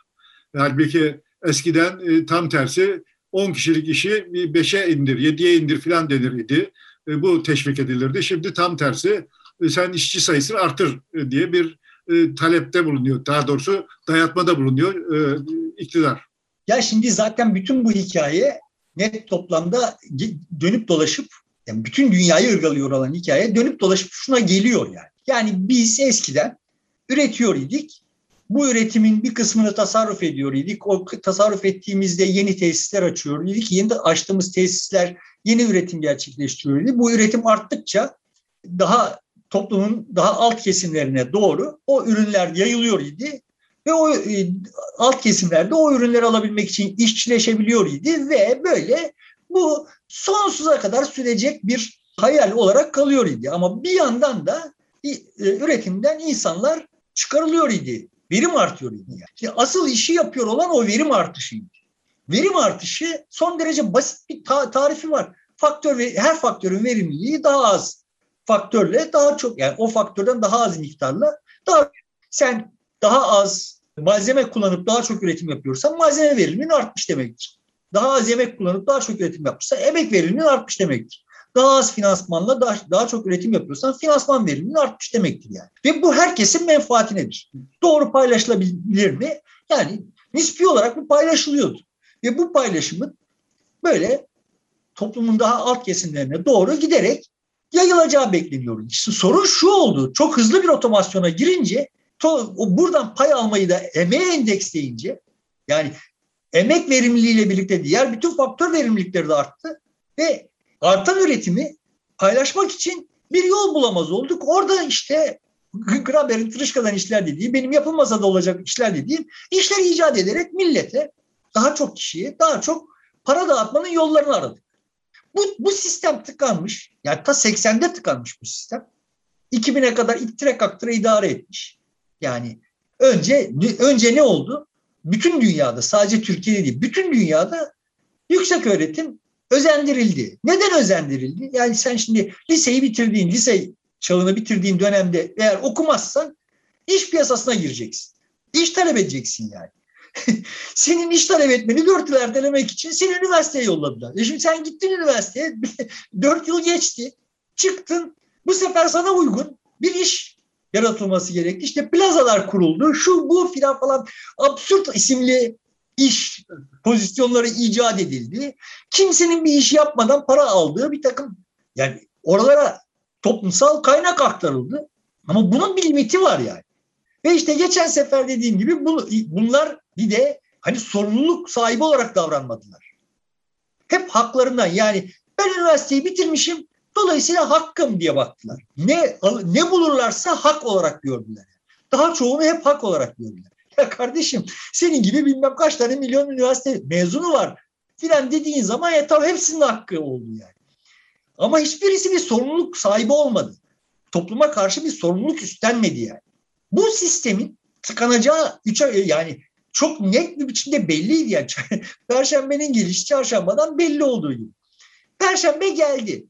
Halbuki eskiden e, tam tersi 10 kişilik işi 5'e indir, 7'ye indir filan denir idi. E, bu teşvik edilirdi. Şimdi tam tersi e, sen işçi sayısını artır e, diye bir e, talepte bulunuyor. Daha doğrusu dayatmada bulunuyor e, iktidar.
Ya şimdi zaten bütün bu hikaye net toplamda dönüp dolaşıp yani bütün dünyayı ırgalıyor olan hikaye dönüp dolaşıp şuna geliyor yani. Yani biz eskiden üretiyor idik. Bu üretimin bir kısmını tasarruf ediyor idik. O tasarruf ettiğimizde yeni tesisler açıyor idik. Yeni de açtığımız tesisler yeni üretim gerçekleştiriyor idik. Bu üretim arttıkça daha toplumun daha alt kesimlerine doğru o ürünler yayılıyor idi ve o e, alt kesimlerde o ürünleri alabilmek için işçileşebiliyor idi ve böyle bu sonsuza kadar sürecek bir hayal olarak kalıyor idi. Ama bir yandan da e, üretimden insanlar çıkarılıyor idi. Verim artıyor idi. Yani. Şimdi asıl işi yapıyor olan o verim artışıydı. Verim artışı son derece basit bir ta- tarifi var. Faktör ve her faktörün verimliliği daha az faktörle daha çok yani o faktörden daha az miktarla daha Sen daha az malzeme kullanıp daha çok üretim yapıyorsan malzeme veriminin artmış demektir. Daha az yemek kullanıp daha çok üretim yapmışsa emek veriminin artmış demektir. Daha az finansmanla daha, daha çok üretim yapıyorsan finansman veriminin artmış demektir yani. Ve bu herkesin menfaatinedir. Doğru paylaşılabilir mi? Yani nispi olarak bu paylaşılıyordu. Ve bu paylaşımın böyle toplumun daha alt kesimlerine doğru giderek yayılacağı bekleniyor. Sorun şu oldu. Çok hızlı bir otomasyona girince to, buradan pay almayı da emeğe endeksleyince yani emek verimliliğiyle birlikte diğer bütün faktör verimlilikleri de arttı ve artan üretimi paylaşmak için bir yol bulamaz olduk. Orada işte Graber'in tırışkadan işler dediği, benim yapılmasa da olacak işler dediğim işler icat ederek millete daha çok kişiye daha çok para dağıtmanın yollarını aradık. Bu, bu sistem tıkanmış. Yani ta 80'de tıkanmış bu sistem. 2000'e kadar ittire kaktıra idare etmiş. Yani önce önce ne oldu? Bütün dünyada sadece Türkiye'de değil, bütün dünyada yüksek öğretim özendirildi. Neden özendirildi? Yani sen şimdi liseyi bitirdiğin, lise çağını bitirdiğin dönemde eğer okumazsan iş piyasasına gireceksin. İş talep edeceksin yani. Senin iş talep etmeni dört yıl ertelemek için seni üniversiteye yolladılar. E şimdi sen gittin üniversiteye, dört yıl geçti, çıktın. Bu sefer sana uygun bir iş yaratılması gerekti. İşte plazalar kuruldu, şu bu filan falan absürt isimli iş pozisyonları icat edildi. Kimsenin bir iş yapmadan para aldığı bir takım yani oralara toplumsal kaynak aktarıldı. Ama bunun bir limiti var yani. Ve işte geçen sefer dediğim gibi bu, bunlar bir de hani sorumluluk sahibi olarak davranmadılar. Hep haklarından yani ben üniversiteyi bitirmişim dolayısıyla hakkım diye baktılar. Ne ne bulurlarsa hak olarak gördüler. Daha çoğunu hep hak olarak gördüler. Ya kardeşim senin gibi bilmem kaç tane milyon üniversite mezunu var filan dediğin zaman ya tabii hepsinin hakkı oldu yani. Ama hiçbirisi bir sorumluluk sahibi olmadı. Topluma karşı bir sorumluluk üstlenmedi yani. Bu sistemin tıkanacağı üç yani çok net bir biçimde belliydi yani. Perşembenin gelişi çarşambadan belli olduğu gibi. Perşembe geldi.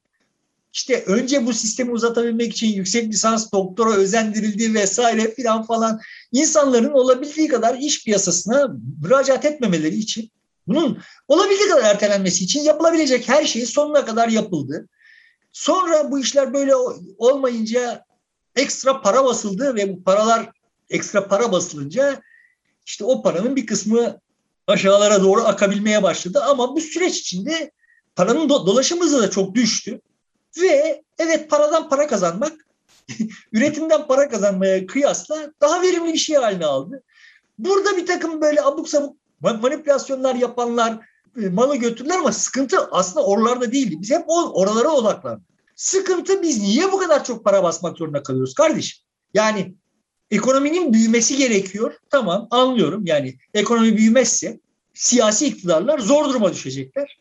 İşte önce bu sistemi uzatabilmek için yüksek lisans doktora özendirildi vesaire filan falan insanların olabildiği kadar iş piyasasına müracaat etmemeleri için bunun olabildiği kadar ertelenmesi için yapılabilecek her şey sonuna kadar yapıldı. Sonra bu işler böyle olmayınca ekstra para basıldı ve bu paralar ekstra para basılınca işte o paranın bir kısmı aşağılara doğru akabilmeye başladı. Ama bu süreç içinde paranın do- dolaşım hızı da çok düştü. Ve evet paradan para kazanmak üretimden para kazanmaya kıyasla daha verimli bir şey haline aldı. Burada bir takım böyle abuk sabuk manipülasyonlar yapanlar e, malı götürdüler ama sıkıntı aslında oralarda değildi. Biz hep oralara odaklandık. Sıkıntı biz niye bu kadar çok para basmak zorunda kalıyoruz kardeşim? Yani ekonominin büyümesi gerekiyor. Tamam anlıyorum. Yani ekonomi büyümezse siyasi iktidarlar zor duruma düşecekler.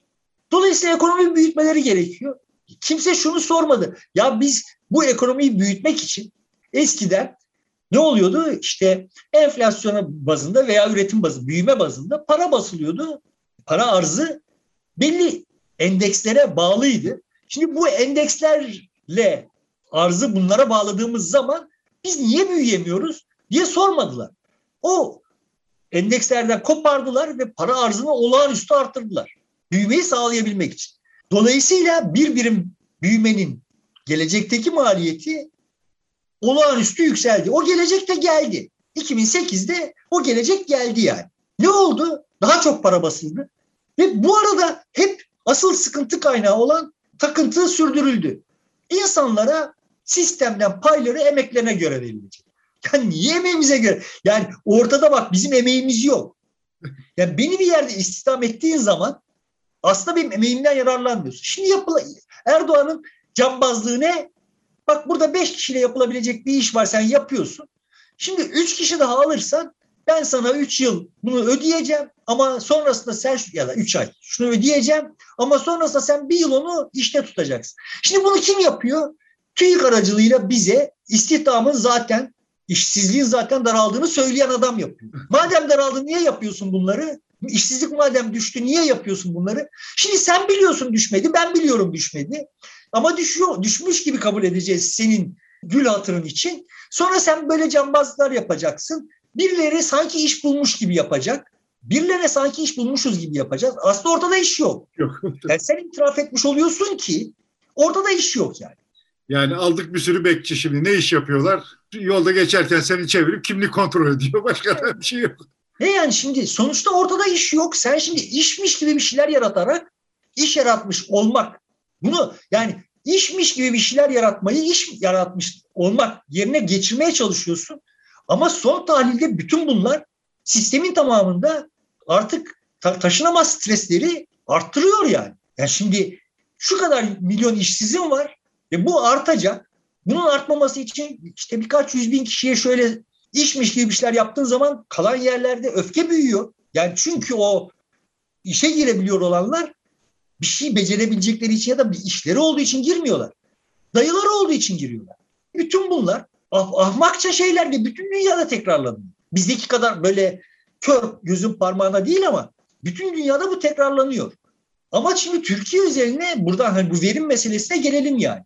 Dolayısıyla ekonomi büyütmeleri gerekiyor. Kimse şunu sormadı. Ya biz bu ekonomiyi büyütmek için eskiden ne oluyordu? İşte enflasyona bazında veya üretim bazında, büyüme bazında para basılıyordu. Para arzı belli endekslere bağlıydı. Şimdi bu endekslerle arzı bunlara bağladığımız zaman biz niye büyüyemiyoruz diye sormadılar. O endekslerden kopardılar ve para arzını olağanüstü arttırdılar. Büyümeyi sağlayabilmek için. Dolayısıyla bir birim büyümenin gelecekteki maliyeti olağanüstü yükseldi. O gelecek de geldi. 2008'de o gelecek geldi yani. Ne oldu? Daha çok para basıldı. Ve bu arada hep asıl sıkıntı kaynağı olan takıntı sürdürüldü. İnsanlara sistemden payları emeklerine göre verilecek. Yani niye emeğimize göre? Yani ortada bak bizim emeğimiz yok. Yani beni bir yerde istihdam ettiğin zaman aslında benim emeğimden yararlanmıyorsun. Şimdi yapıla Erdoğan'ın cambazlığı ne? Bak burada beş kişiyle yapılabilecek bir iş var sen yapıyorsun. Şimdi üç kişi daha alırsan ben sana üç yıl bunu ödeyeceğim ama sonrasında sen ya da üç ay şunu ödeyeceğim ama sonrasında sen bir yıl onu işte tutacaksın. Şimdi bunu kim yapıyor? TÜİK aracılığıyla bize istihdamın zaten işsizliğin zaten daraldığını söyleyen adam yapıyor. Madem daraldı niye yapıyorsun bunları? İşsizlik madem düştü niye yapıyorsun bunları? Şimdi sen biliyorsun düşmedi, ben biliyorum düşmedi. Ama düşüyor, düşmüş gibi kabul edeceğiz senin gül hatırın için. Sonra sen böyle cambazlar yapacaksın. Birileri sanki iş bulmuş gibi yapacak. Birilerine sanki iş bulmuşuz gibi yapacağız. Aslında ortada iş yok. Yok. Yani sen itiraf etmiş oluyorsun ki ortada iş yok yani.
Yani aldık bir sürü bekçi şimdi ne iş yapıyorlar? Yolda geçerken seni çevirip kimlik kontrol ediyor. Başka da bir şey yok.
Ne yani şimdi sonuçta ortada iş yok. Sen şimdi işmiş gibi bir şeyler yaratarak iş yaratmış olmak. Bunu yani işmiş gibi bir şeyler yaratmayı iş yaratmış olmak yerine geçirmeye çalışıyorsun. Ama son tahlilde bütün bunlar sistemin tamamında artık ta- taşınamaz stresleri arttırıyor yani. Yani şimdi şu kadar milyon işsizim var ve bu artacak. Bunun artmaması için işte birkaç yüz bin kişiye şöyle işmiş gibi bir şeyler yaptığın zaman kalan yerlerde öfke büyüyor. Yani çünkü o işe girebiliyor olanlar bir şey becerebilecekleri için ya da bir işleri olduğu için girmiyorlar. Dayıları olduğu için giriyorlar. Bütün bunlar ah, ahmakça şeyler de bütün dünyada tekrarlanıyor. Bizdeki kadar böyle kör gözün parmağına değil ama bütün dünyada bu tekrarlanıyor. Ama şimdi Türkiye üzerine buradan hani bu verim meselesine gelelim yani.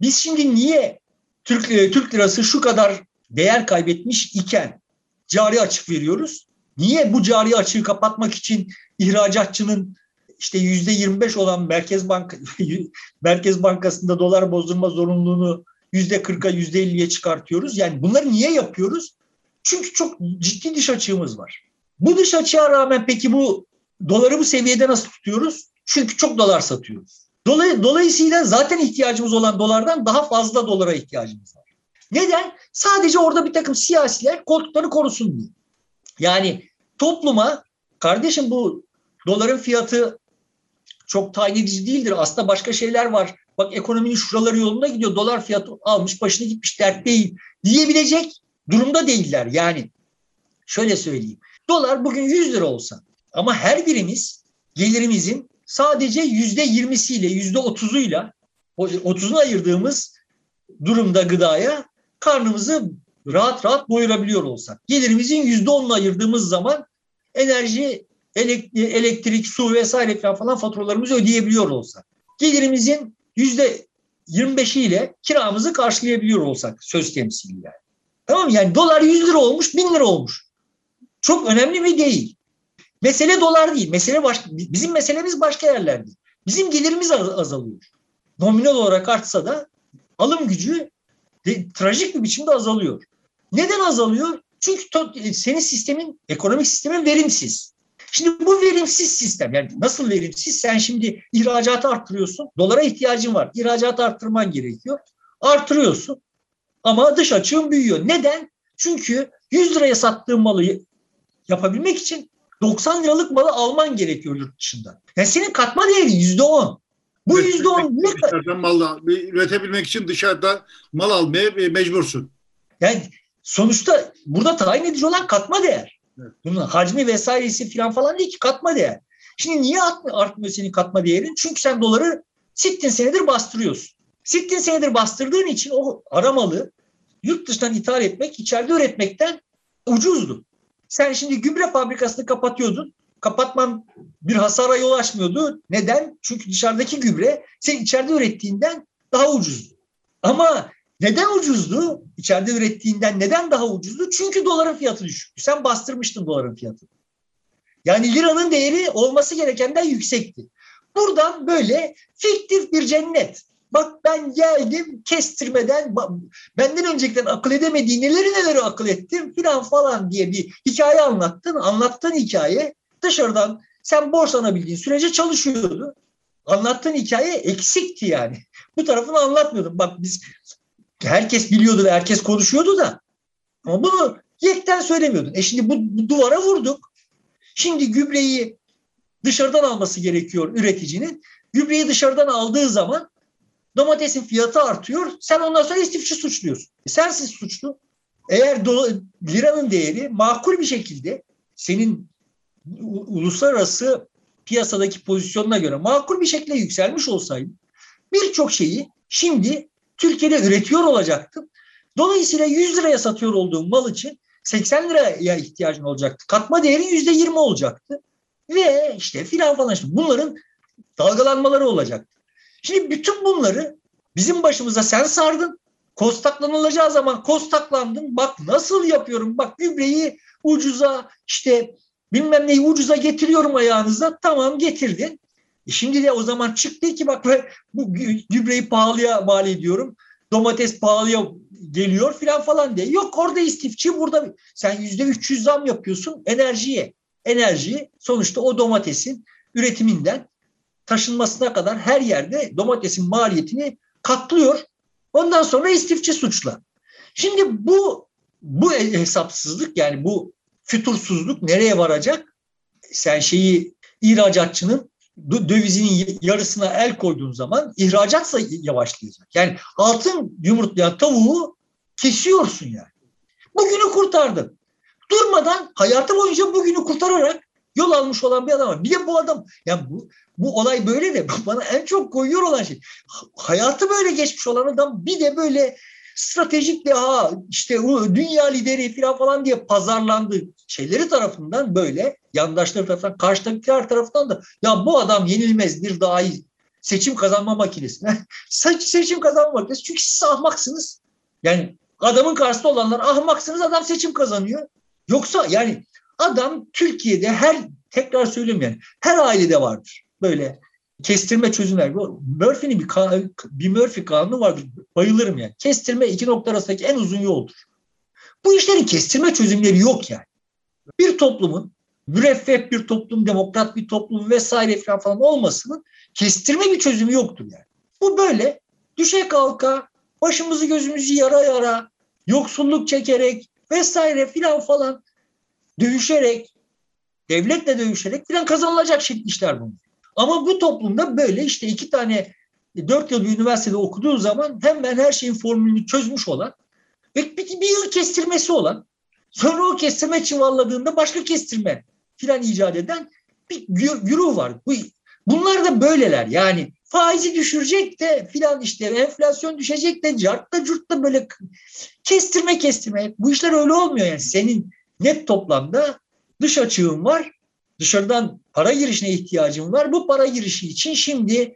Biz şimdi niye Türk, e, Türk lirası şu kadar değer kaybetmiş iken cari açık veriyoruz? Niye bu cari açığı kapatmak için ihracatçının işte yüzde 25 olan Merkez Bank Merkez Bankası'nda dolar bozdurma zorunluluğunu yüzde 40'a yüzde 50'ye çıkartıyoruz. Yani bunları niye yapıyoruz? Çünkü çok ciddi dış açığımız var. Bu dış açığa rağmen peki bu doları bu seviyede nasıl tutuyoruz? Çünkü çok dolar satıyoruz. Dolay, dolayısıyla zaten ihtiyacımız olan dolardan daha fazla dolara ihtiyacımız var. Neden? Sadece orada bir takım siyasiler koltukları korusun diye. Yani topluma kardeşim bu doların fiyatı çok tayin edici değildir. Aslında başka şeyler var. Bak ekonominin şuraları yolunda gidiyor. Dolar fiyatı almış başını gitmiş dert değil diyebilecek durumda değiller. Yani şöyle söyleyeyim. Dolar bugün 100 lira olsa ama her birimiz gelirimizin sadece yüzde yirmisiyle yüzde otuzuyla otuzunu ayırdığımız durumda gıdaya karnımızı rahat rahat doyurabiliyor olsak. Gelirimizin yüzde onunu ayırdığımız zaman enerji, elektrik, su vesaire falan faturalarımızı ödeyebiliyor olsak. Gelirimizin yüzde 25'iyle kiramızı karşılayabiliyor olsak söz temsili yani. Tamam yani dolar 100 lira olmuş 1000 lira olmuş. Çok önemli mi değil. Mesele dolar değil. Mesele baş, bizim meselemiz başka yerlerde. Bizim gelirimiz azalıyor. Nominal olarak artsa da alım gücü de, trajik bir biçimde azalıyor. Neden azalıyor? Çünkü to, senin sistemin, ekonomik sistemin verimsiz. Şimdi bu verimsiz sistem yani nasıl verimsiz? Sen şimdi ihracatı arttırıyorsun. Dolara ihtiyacın var. İhracatı arttırman gerekiyor. Artırıyorsun. Ama dış açığın büyüyor. Neden? Çünkü 100 liraya sattığın malı yapabilmek için 90 liralık malı alman gerekiyor yurt dışında. Yani senin katma değeri yüzde on. Bu yüzde on ne
kadar? Mal, üretebilmek için dışarıda mal almaya mecbursun.
Yani sonuçta burada tayin edici olan katma değer. Evet. Bunun hacmi vesairesi falan falan değil ki katma değer. Şimdi niye artmıyor senin katma değerin? Çünkü sen doları sittin senedir bastırıyorsun. Sittin senedir bastırdığın için o aramalı yurt dışından ithal etmek, içeride üretmekten ucuzdu. Sen şimdi gübre fabrikasını kapatıyordun. Kapatman bir hasara yol açmıyordu. Neden? Çünkü dışarıdaki gübre sen içeride ürettiğinden daha ucuzdu. Ama neden ucuzdu? İçeride ürettiğinden neden daha ucuzdu? Çünkü doların fiyatı düşüktü. Sen bastırmıştın doların fiyatını. Yani liranın değeri olması gerekenden yüksekti. Buradan böyle fiktif bir cennet. Bak ben geldim kestirmeden benden önceden akıl edemediği neleri neleri akıl ettim filan falan diye bir hikaye anlattın. Anlattığın hikaye dışarıdan sen borçlanabildiğin sürece çalışıyordu. Anlattığın hikaye eksikti yani. Bu tarafını anlatmıyordum. Bak biz herkes biliyordu ve herkes konuşuyordu da ama bunu yekten söylemiyordun. E şimdi bu, bu duvara vurduk. Şimdi gübreyi dışarıdan alması gerekiyor üreticinin. Gübreyi dışarıdan aldığı zaman Domatesin fiyatı artıyor. Sen ondan sonra istifçi suçluyorsun. E sensiz suçlu. Eğer do, liranın değeri makul bir şekilde senin uluslararası piyasadaki pozisyonuna göre makul bir şekilde yükselmiş olsaydı birçok şeyi şimdi Türkiye'de üretiyor olacaktım. Dolayısıyla 100 liraya satıyor olduğum mal için 80 liraya ihtiyacın olacaktı. Katma değerin %20 olacaktı. Ve işte filan falan işte bunların dalgalanmaları olacaktı. Şimdi bütün bunları bizim başımıza sen sardın. Kostaklanılacağı zaman kostaklandın. Bak nasıl yapıyorum. Bak gübreyi ucuza işte bilmem neyi ucuza getiriyorum ayağınıza. Tamam getirdin. E şimdi de o zaman çıktı ki bak bu gübreyi pahalıya mal ediyorum. Domates pahalıya geliyor filan falan diye. Yok orada istifçi burada sen yüzde 300 zam yapıyorsun enerjiye. Enerji sonuçta o domatesin üretiminden taşınmasına kadar her yerde domatesin maliyetini katlıyor. Ondan sonra istifçi suçla. Şimdi bu bu hesapsızlık yani bu fütursuzluk nereye varacak? Sen şeyi ihracatçının dövizinin yarısına el koyduğun zaman ihracatsa yavaşlayacak. Yani altın yumurtlayan tavuğu kesiyorsun yani. Bugünü kurtardın. Durmadan hayatı boyunca bugünü kurtararak yol almış olan bir adam var. Bir de bu adam yani bu, bu olay böyle de bana en çok koyuyor olan şey. Hayatı böyle geçmiş olan adam bir de böyle stratejik deha işte dünya lideri falan diye pazarlandı şeyleri tarafından böyle yandaşları tarafından karşıdakiler tarafından da ya bu adam yenilmez bir daha iyi seçim kazanma makinesi. seçim kazanma makinesi çünkü siz ahmaksınız. Yani adamın karşısında olanlar ahmaksınız adam seçim kazanıyor. Yoksa yani adam Türkiye'de her tekrar söyleyeyim yani her ailede vardır. Böyle kestirme çözümler. Murphy'nin bir, bir Murphy kanunu vardır. Bayılırım yani. Kestirme iki nokta arasındaki en uzun yoldur. Bu işlerin kestirme çözümleri yok yani. Bir toplumun müreffeh bir toplum, demokrat bir toplum vesaire falan, falan olmasının kestirme bir çözümü yoktur yani. Bu böyle düşe kalka, başımızı gözümüzü yara yara, yoksulluk çekerek vesaire filan falan dövüşerek, devletle dövüşerek filan kazanılacak işler bunlar. Ama bu toplumda böyle işte iki tane dört yıl bir üniversitede okuduğu zaman hemen her şeyin formülünü çözmüş olan ve bir, bir yıl kestirmesi olan sonra o kestirme çuvalladığında başka kestirme filan icat eden bir güruh var. Bu, bunlar da böyleler yani faizi düşürecek de filan işte enflasyon düşecek de cartta curtta böyle kestirme kestirme. Bu işler öyle olmuyor yani. Senin net toplamda dış açığın var dışarıdan para girişine ihtiyacım var. Bu para girişi için şimdi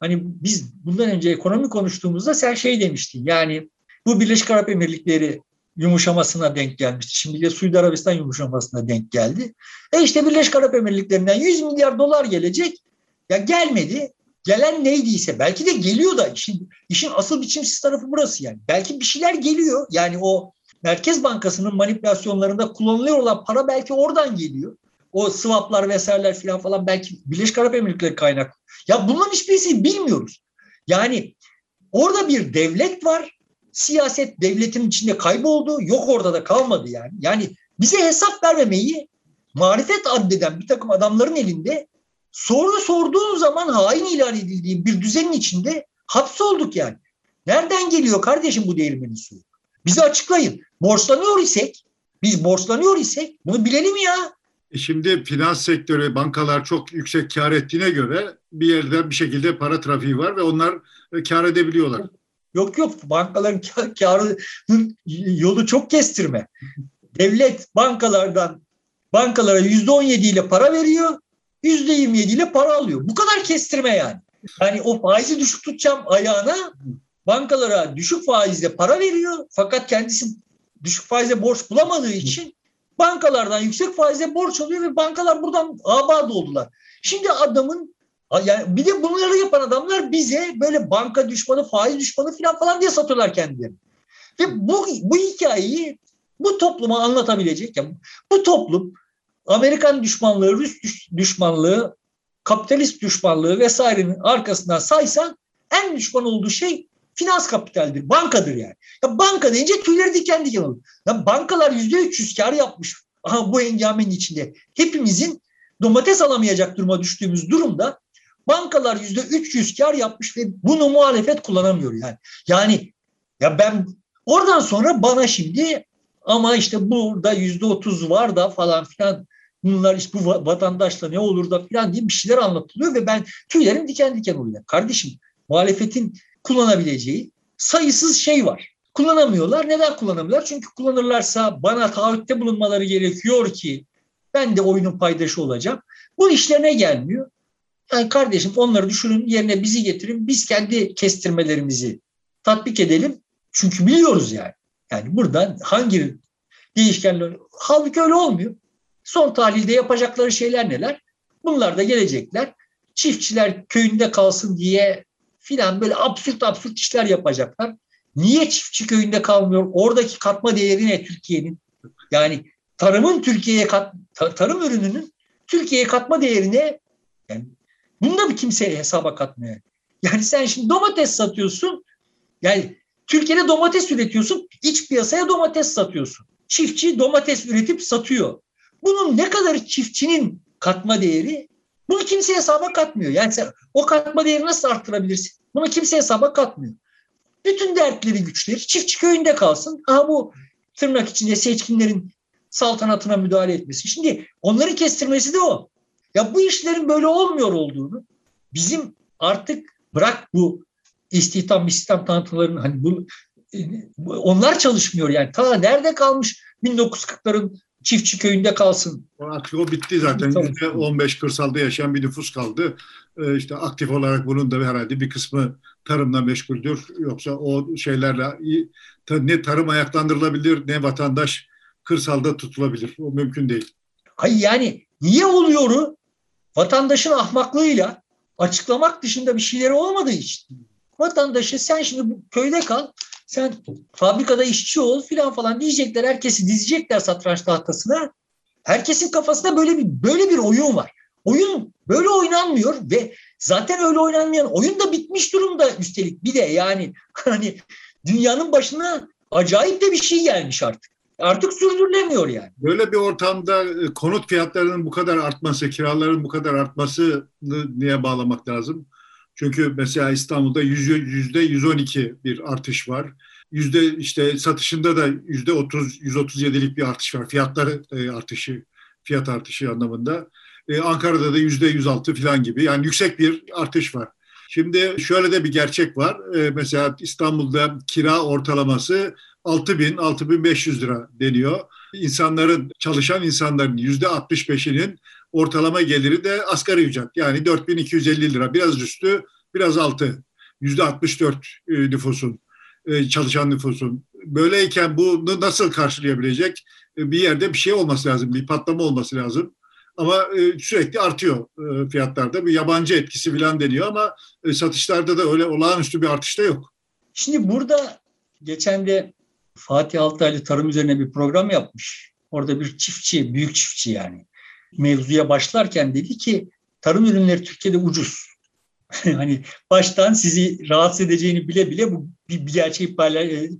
hani biz bundan önce ekonomi konuştuğumuzda sen şey demiştin. Yani bu Birleşik Arap Emirlikleri yumuşamasına denk gelmişti. Şimdi de Suudi Arabistan yumuşamasına denk geldi. E işte Birleşik Arap Emirlikleri'nden 100 milyar dolar gelecek. Ya gelmedi. Gelen neydiyse belki de geliyor da işin, işin asıl biçimsiz tarafı burası yani. Belki bir şeyler geliyor. Yani o Merkez Bankası'nın manipülasyonlarında kullanılıyor olan para belki oradan geliyor o swaplar vesaireler falan falan belki Birleşik Arap Emirlikleri kaynak. Ya bunların hiçbirisini bilmiyoruz. Yani orada bir devlet var. Siyaset devletin içinde kayboldu. Yok orada da kalmadı yani. Yani bize hesap vermemeyi marifet addeden bir takım adamların elinde soru sorduğun zaman hain ilan edildiği bir düzenin içinde hapsolduk yani. Nereden geliyor kardeşim bu değirmenin suyu? Bize açıklayın. Borçlanıyor isek, biz borçlanıyor isek bunu bilelim ya.
E şimdi finans sektörü, bankalar çok yüksek kar ettiğine göre bir yerde bir şekilde para trafiği var ve onlar e, kar edebiliyorlar.
Yok yok bankaların karı yolu çok kestirme. Devlet bankalardan bankalara yüzde on ile para veriyor, yüzde yirmi ile para alıyor. Bu kadar kestirme yani. Yani o faizi düşük tutacağım ayağına bankalara düşük faizle para veriyor fakat kendisi düşük faizle borç bulamadığı için bankalardan yüksek faize borç alıyor ve bankalar buradan abad oldular. Şimdi adamın yani bir de bunları yapan adamlar bize böyle banka düşmanı, faiz düşmanı falan falan diye satıyorlar kendilerini. Ve bu, bu hikayeyi bu topluma anlatabilecek, yani bu toplum Amerikan düşmanlığı, Rus düşmanlığı, kapitalist düşmanlığı vesairenin arkasından saysan en düşman olduğu şey finans kapitaldir, bankadır yani. Ya banka deyince tüyleri diken diken olur. Ya bankalar yüzde 300 kar yapmış. Aha bu engamenin içinde. Hepimizin domates alamayacak duruma düştüğümüz durumda bankalar yüzde 300 kar yapmış ve bunu muhalefet kullanamıyor yani. Yani ya ben oradan sonra bana şimdi ama işte burada yüzde 30 var da falan filan bunlar işte bu vatandaşla ne olur da filan diye bir şeyler anlatılıyor ve ben tüylerim diken diken oluyor. Kardeşim muhalefetin kullanabileceği sayısız şey var. Kullanamıyorlar. Neden kullanamıyorlar? Çünkü kullanırlarsa bana taahhütte bulunmaları gerekiyor ki ben de oyunun paydaşı olacağım. Bu işlerine gelmiyor. Yani kardeşim onları düşünün yerine bizi getirin. Biz kendi kestirmelerimizi tatbik edelim. Çünkü biliyoruz yani. Yani buradan hangi değişkenler... Halbuki öyle olmuyor. Son tahlilde yapacakları şeyler neler? Bunlar da gelecekler. Çiftçiler köyünde kalsın diye filan böyle absürt absürt işler yapacaklar. Niye çiftçi köyünde kalmıyor? Oradaki katma değeri ne Türkiye'nin? Yani tarımın Türkiye'ye kat, tarım ürününün Türkiye'ye katma değerine yani bunu da bir kimseye hesaba katmıyor. Yani sen şimdi domates satıyorsun. Yani Türkiye'de domates üretiyorsun. iç piyasaya domates satıyorsun. Çiftçi domates üretip satıyor. Bunun ne kadar çiftçinin katma değeri bunu kimse hesaba katmıyor. Yani sen o katma değeri nasıl arttırabilirsin? Bunu kimse hesaba katmıyor. Bütün dertleri güçleri çiftçi köyünde kalsın. Aha bu tırnak içinde seçkinlerin saltanatına müdahale etmesi. Şimdi onları kestirmesi de o. Ya bu işlerin böyle olmuyor olduğunu bizim artık bırak bu istihdam istihdam tanıtılarının hani bu onlar çalışmıyor yani. Ta nerede kalmış 1940'ların çiftçi köyünde kalsın.
O bitti zaten. %15 kırsalda yaşayan bir nüfus kaldı. Ee, işte aktif olarak bunun da herhalde bir kısmı tarımla meşguldür. Yoksa o şeylerle ne tarım ayaklandırılabilir ne vatandaş kırsalda tutulabilir. O mümkün değil.
Hayır yani niye oluyoru vatandaşın ahmaklığıyla açıklamak dışında bir şeyleri olmadığı için vatandaşı sen şimdi köyde kal sen fabrikada işçi ol filan falan diyecekler. Herkesi dizecekler satranç tahtasına. Herkesin kafasında böyle bir böyle bir oyun var. Oyun böyle oynanmıyor ve zaten öyle oynanmayan oyun da bitmiş durumda üstelik. Bir de yani hani dünyanın başına acayip de bir şey gelmiş artık. Artık sürdürülemiyor yani.
Böyle bir ortamda e, konut fiyatlarının bu kadar artması, kiraların bu kadar artması niye bağlamak lazım? Çünkü mesela İstanbul'da yüzde 112 bir artış var. Yüzde işte satışında da yüzde 30 137'lik bir artış var. Fiyatlar e, artışı, fiyat artışı anlamında. Ee, Ankara'da da yüzde 106 falan gibi. Yani yüksek bir artış var. Şimdi şöyle de bir gerçek var. Ee, mesela İstanbul'da kira ortalaması 6 bin, 6500 lira deniyor. İnsanların, çalışan insanların yüzde 65'inin ortalama geliri de asgari ücret. Yani 4250 lira. Biraz üstü, biraz altı. Yüzde 64 e, nüfusun, e, çalışan nüfusun. Böyleyken bunu nasıl karşılayabilecek? E, bir yerde bir şey olması lazım, bir patlama olması lazım. Ama sürekli artıyor fiyatlarda. Bir yabancı etkisi falan deniyor ama satışlarda da öyle olağanüstü bir artış da yok.
Şimdi burada geçen de Fatih Altaylı tarım üzerine bir program yapmış. Orada bir çiftçi, büyük çiftçi yani mevzuya başlarken dedi ki tarım ürünleri Türkiye'de ucuz. hani baştan sizi rahatsız edeceğini bile bile bu bir, bir gerçeği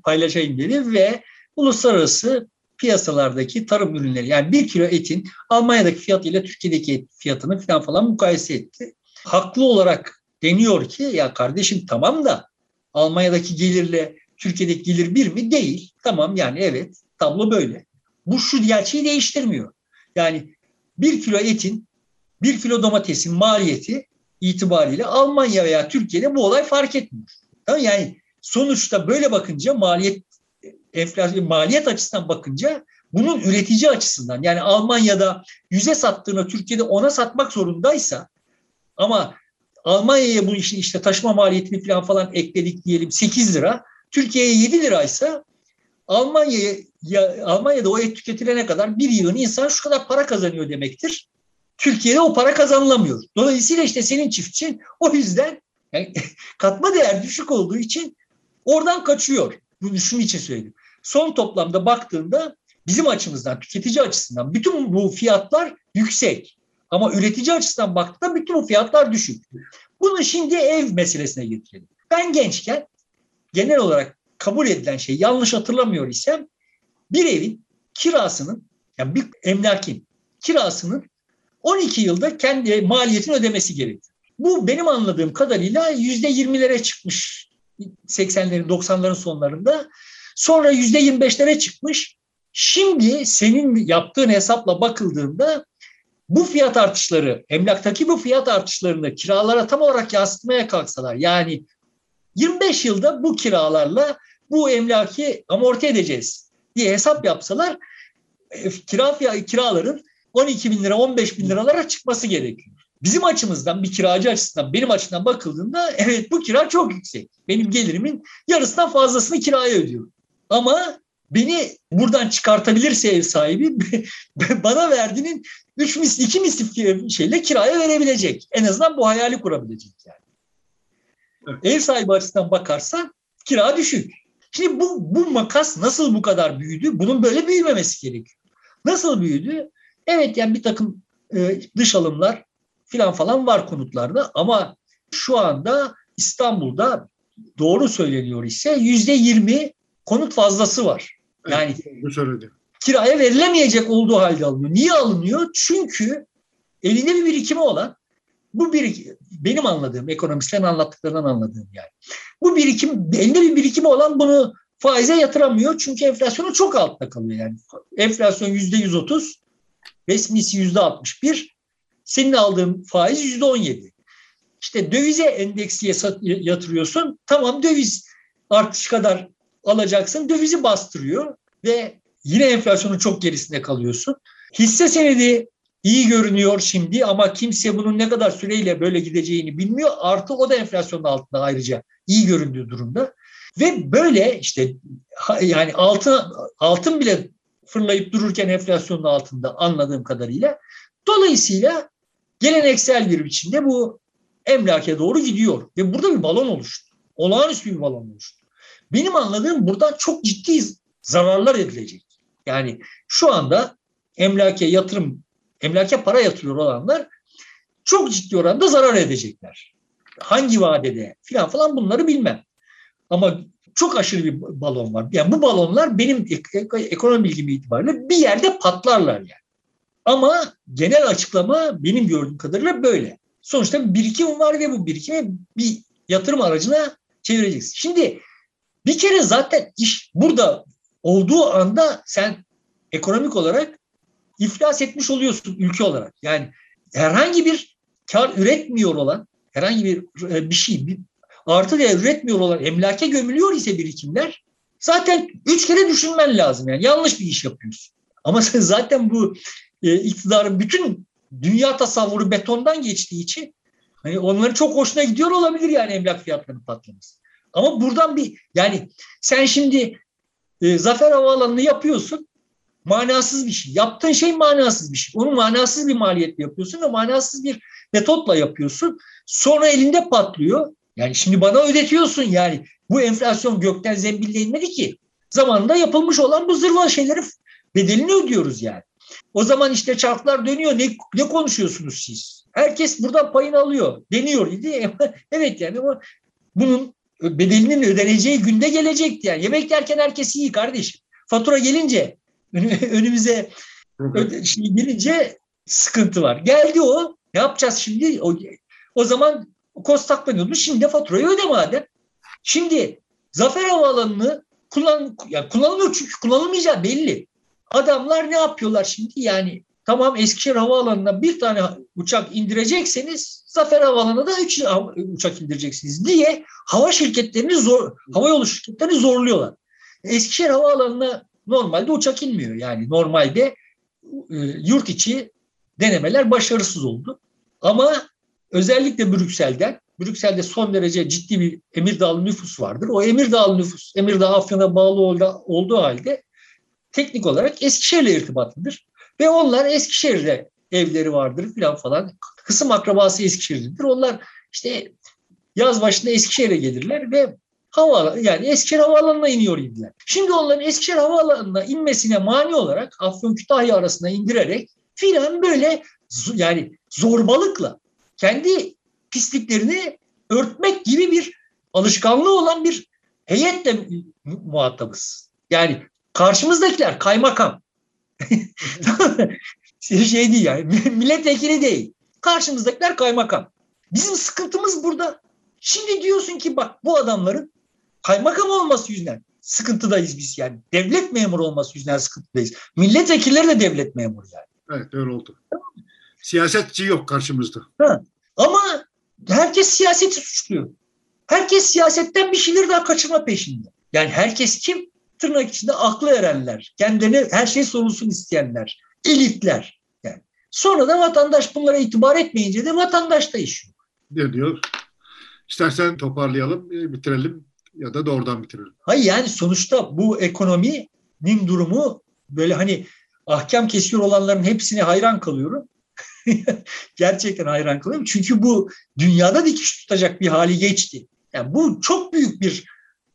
paylaşayım dedi ve uluslararası piyasalardaki tarım ürünleri yani bir kilo etin Almanya'daki fiyatıyla Türkiye'deki et fiyatını falan falan mukayese etti. Haklı olarak deniyor ki ya kardeşim tamam da Almanya'daki gelirle Türkiye'deki gelir bir mi? Değil. Tamam yani evet tablo böyle. Bu şu gerçeği değiştirmiyor. Yani bir kilo etin, bir kilo domatesin maliyeti itibariyle Almanya veya Türkiye'de bu olay fark etmiyor. Tamam yani sonuçta böyle bakınca maliyet enflasyon maliyet açısından bakınca bunun üretici açısından yani Almanya'da yüze sattığını Türkiye'de ona satmak zorundaysa ama Almanya'ya bu işin işte taşıma maliyetini falan falan ekledik diyelim 8 lira. Türkiye'ye 7 liraysa Almanya'ya ya, Almanya'da o et tüketilene kadar bir yığın insan şu kadar para kazanıyor demektir. Türkiye'de o para kazanılamıyor. Dolayısıyla işte senin çiftçin o yüzden yani katma değer düşük olduğu için oradan kaçıyor. Bunu şunun için söyledim. Son toplamda baktığında bizim açımızdan, tüketici açısından bütün bu fiyatlar yüksek. Ama üretici açısından baktığında bütün bu fiyatlar düşük. Bunu şimdi ev meselesine getirelim. Ben gençken genel olarak kabul edilen şey yanlış hatırlamıyor isem bir evin kirasının yani bir emlakin kirasının 12 yılda kendi maliyetini ödemesi gerekiyor. Bu benim anladığım kadarıyla yüzde yirmilere çıkmış 80'lerin 90'ların sonlarında. Sonra yüzde yirmi beşlere çıkmış. Şimdi senin yaptığın hesapla bakıldığında bu fiyat artışları, emlaktaki bu fiyat artışlarını kiralara tam olarak yansıtmaya kalksalar yani 25 yılda bu kiralarla bu emlaki amorti edeceğiz diye hesap yapsalar e, kira kiraların 12 bin lira 15 bin liralara çıkması gerekiyor. bizim açımızdan bir kiracı açısından benim açımdan bakıldığında evet bu kira çok yüksek. Benim gelirimin yarısından fazlasını kiraya ödüyorum. Ama beni buradan çıkartabilirse ev sahibi bana verdiğinin üç misli, iki misli şeyle kiraya verebilecek. En azından bu hayali kurabilecek yani. Evet. Ev sahibi açısından bakarsan kira düşük. Şimdi bu, bu makas nasıl bu kadar büyüdü? Bunun böyle büyümemesi gerekiyor. Nasıl büyüdü? Evet yani bir takım e, dış alımlar filan falan var konutlarda ama şu anda İstanbul'da doğru söyleniyor ise yüzde yirmi konut fazlası var. Yani
bu söyledi.
kiraya verilemeyecek olduğu halde alınıyor. Niye alınıyor? Çünkü elinde bir birikimi olan bu bir benim anladığım ekonomistlerin anlattıklarından anladığım yani. Bu birikim elinde bir birikimi olan bunu faize yatıramıyor çünkü enflasyonu çok altta kalıyor yani. Enflasyon yüzde yüz otuz, resmisi yüzde altmış bir, senin aldığın faiz yüzde on yedi. İşte dövize endeksiye yatırıyorsun. Tamam döviz artış kadar alacaksın. Dövizi bastırıyor ve yine enflasyonun çok gerisinde kalıyorsun. Hisse senedi iyi görünüyor şimdi ama kimse bunun ne kadar süreyle böyle gideceğini bilmiyor. Artı o da enflasyonun altında ayrıca iyi göründüğü durumda. Ve böyle işte yani altın, altın bile fırlayıp dururken enflasyonun altında anladığım kadarıyla. Dolayısıyla geleneksel bir biçimde bu emlake doğru gidiyor. Ve burada bir balon oluştu. Olağanüstü bir balon oluştu. Benim anladığım buradan çok ciddi zararlar edilecek. Yani şu anda emlake yatırım, emlake para yatırıyor olanlar çok ciddi oranda zarar edecekler. Hangi vadede filan falan bunları bilmem. Ama çok aşırı bir balon var. Yani bu balonlar benim ekonomi bilgim itibariyle bir yerde patlarlar yani. Ama genel açıklama benim gördüğüm kadarıyla böyle. Sonuçta bir birikim var ve bu birikimi bir yatırım aracına çevireceksin. Şimdi bir kere zaten iş burada olduğu anda sen ekonomik olarak iflas etmiş oluyorsun ülke olarak. Yani herhangi bir kar üretmiyor olan, herhangi bir e, bir şey, bir artı değer üretmiyor olan emlake gömülüyor ise birikimler zaten üç kere düşünmen lazım. Yani yanlış bir iş yapıyorsun. Ama sen zaten bu e, iktidarın bütün dünya tasavvuru betondan geçtiği için hani onların çok hoşuna gidiyor olabilir yani emlak fiyatlarının patlaması. Ama buradan bir yani sen şimdi e, Zafer Havaalanı'nı yapıyorsun manasız bir şey. Yaptığın şey manasız bir şey. Onu manasız bir maliyetle yapıyorsun ve manasız bir metotla yapıyorsun. Sonra elinde patlıyor. Yani şimdi bana ödetiyorsun yani. Bu enflasyon gökten zembille inmedi ki. Zamanında yapılmış olan bu zırva şeyleri bedelini ödüyoruz yani. O zaman işte çarklar dönüyor. Ne, ne konuşuyorsunuz siz? Herkes buradan payını alıyor. Deniyor idi. evet yani ama bunun bedelinin ödeneceği günde gelecekti yani. Yemek yerken herkes iyi kardeşim. Fatura gelince önümüze şey gelince sıkıntı var. Geldi o. Ne yapacağız şimdi? O, o zaman kostaklanıyordu. Şimdi de faturayı öde madem. Şimdi Zafer Havaalanı'nı kullan, yani kullanılıyor çünkü kullanılmayacağı belli. Adamlar ne yapıyorlar şimdi? Yani tamam Eskişehir Havaalanı'na bir tane uçak indirecekseniz Zafer Havaalanı'na da üç uçak indireceksiniz diye hava şirketlerini zor, hava yolu şirketlerini zorluyorlar. Eskişehir Havaalanı'na normalde uçak inmiyor. Yani normalde e, yurt içi denemeler başarısız oldu. Ama özellikle Brüksel'den, Brüksel'de son derece ciddi bir Emirdağlı nüfus vardır. O Emirdağlı nüfus, Emirdağ Afyon'a bağlı olduğu halde teknik olarak Eskişehir'le irtibatlıdır. Ve onlar Eskişehir'de evleri vardır filan falan. Kısım akrabası Eskişehir'lidir. Onlar işte yaz başında Eskişehir'e gelirler ve hava yani Eskişehir Havaalanı'na iniyor idiler. Şimdi onların Eskişehir Havaalanı'na inmesine mani olarak Afyon Kütahya arasına indirerek filan böyle yani zorbalıkla kendi pisliklerini örtmek gibi bir alışkanlığı olan bir heyetle muhatabız. Yani karşımızdakiler kaymakam. şey değil yani milletvekili değil. Karşımızdakiler kaymakam. Bizim sıkıntımız burada. Şimdi diyorsun ki bak bu adamların kaymakam olması yüzünden sıkıntıdayız biz yani. Devlet memuru olması yüzünden sıkıntıdayız. Milletvekilleri de devlet memuru yani.
Evet öyle oldu. Siyasetçi yok karşımızda.
Ha. Ama herkes siyaseti suçluyor. Herkes siyasetten bir şeyler daha kaçırma peşinde. Yani herkes kim? Tırnak içinde aklı erenler, kendilerine her şey sorulsun isteyenler, elitler. Yani Sonra da vatandaş bunlara itibar etmeyince de vatandaş da iş yok.
Ne diyor? İstersen toparlayalım, e, bitirelim ya da doğrudan bitirelim.
Hayır yani sonuçta bu ekonominin durumu böyle hani ahkam kesiyor olanların hepsine hayran kalıyorum. Gerçekten hayran kalıyorum. Çünkü bu dünyada dikiş tutacak bir hali geçti. Yani bu çok büyük bir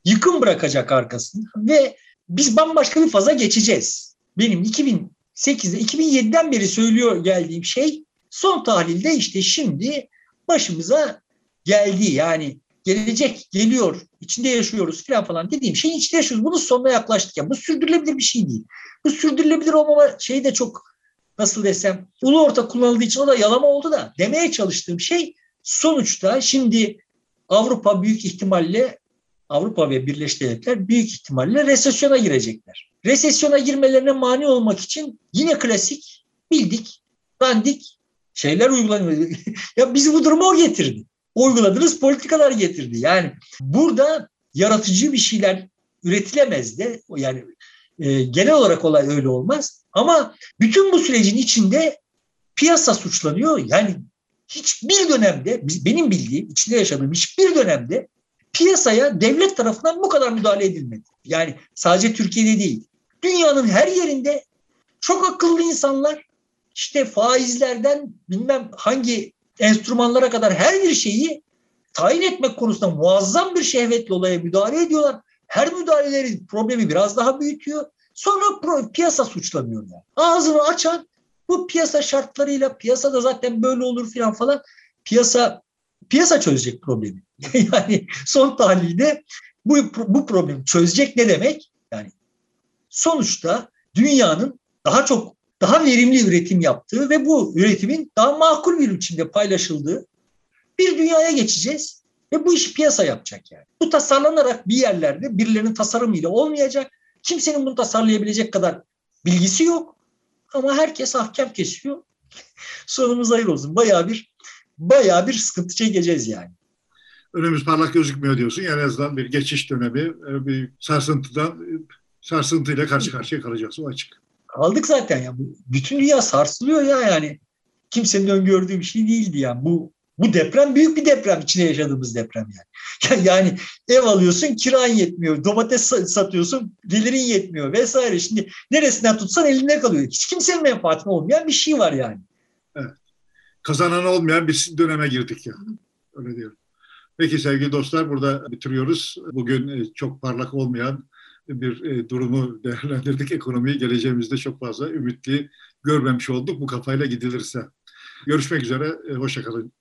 yıkım bırakacak arkasında ve biz bambaşka bir faza geçeceğiz. Benim 2008'de 2007'den beri söylüyor geldiğim şey son tahlilde işte şimdi başımıza geldi yani gelecek geliyor içinde yaşıyoruz falan falan dediğim şeyin içinde yaşıyoruz. Bunun sonuna yaklaştık. Yani bu sürdürülebilir bir şey değil. Bu sürdürülebilir olmama şeyi de çok nasıl desem ulu orta kullanıldığı için o da yalama oldu da demeye çalıştığım şey sonuçta şimdi Avrupa büyük ihtimalle Avrupa ve Birleşik Devletler büyük ihtimalle resesyona girecekler. Resesyona girmelerine mani olmak için yine klasik bildik, dandik şeyler uygulanıyor. ya bizi bu duruma o getirdi. Uyguladığınız politikalar getirdi. Yani burada yaratıcı bir şeyler üretilemez de yani e, genel olarak olay öyle olmaz. Ama bütün bu sürecin içinde piyasa suçlanıyor. Yani hiçbir dönemde benim bildiğim, içinde yaşadığım hiçbir dönemde piyasaya devlet tarafından bu kadar müdahale edilmedi. Yani sadece Türkiye'de değil. Dünyanın her yerinde çok akıllı insanlar işte faizlerden bilmem hangi enstrümanlara kadar her bir şeyi tayin etmek konusunda muazzam bir şehvetle olaya müdahale ediyorlar. Her müdahaleleri problemi biraz daha büyütüyor. Sonra piyasa suçlanıyor yani. Ağzını açan bu piyasa şartlarıyla piyasada zaten böyle olur filan falan. Piyasa piyasa çözecek problemi. yani son tahlilde bu, bu problemi çözecek ne demek? Yani sonuçta dünyanın daha çok daha verimli üretim yaptığı ve bu üretimin daha makul bir biçimde paylaşıldığı bir dünyaya geçeceğiz ve bu işi piyasa yapacak yani. Bu tasarlanarak bir yerlerde birilerinin tasarımıyla olmayacak. Kimsenin bunu tasarlayabilecek kadar bilgisi yok. Ama herkes ahkam kesiyor. Sonumuz hayır olsun. Bayağı bir bayağı bir sıkıntı çekeceğiz yani.
Önümüz parlak gözükmüyor diyorsun. Yani en azından bir geçiş dönemi, e, bir sarsıntıdan sarsıntıyla karşı karşıya kalacağız. O açık.
Kaldık zaten ya. Bütün dünya sarsılıyor ya yani. Kimsenin öngördüğü bir şey değildi ya. Bu bu deprem büyük bir deprem içinde yaşadığımız deprem yani. Yani ev alıyorsun kiran yetmiyor. Domates satıyorsun gelirin yetmiyor vesaire. Şimdi neresinden tutsan elinde kalıyor. Hiç kimsenin menfaatine olmayan bir şey var yani.
Evet. Kazanan olmayan bir döneme girdik yani. Öyle diyorum. Peki sevgili dostlar burada bitiriyoruz. Bugün e, çok parlak olmayan bir e, durumu değerlendirdik. Ekonomiyi geleceğimizde çok fazla ümitli görmemiş olduk bu kafayla gidilirse. Görüşmek üzere. E, Hoşçakalın.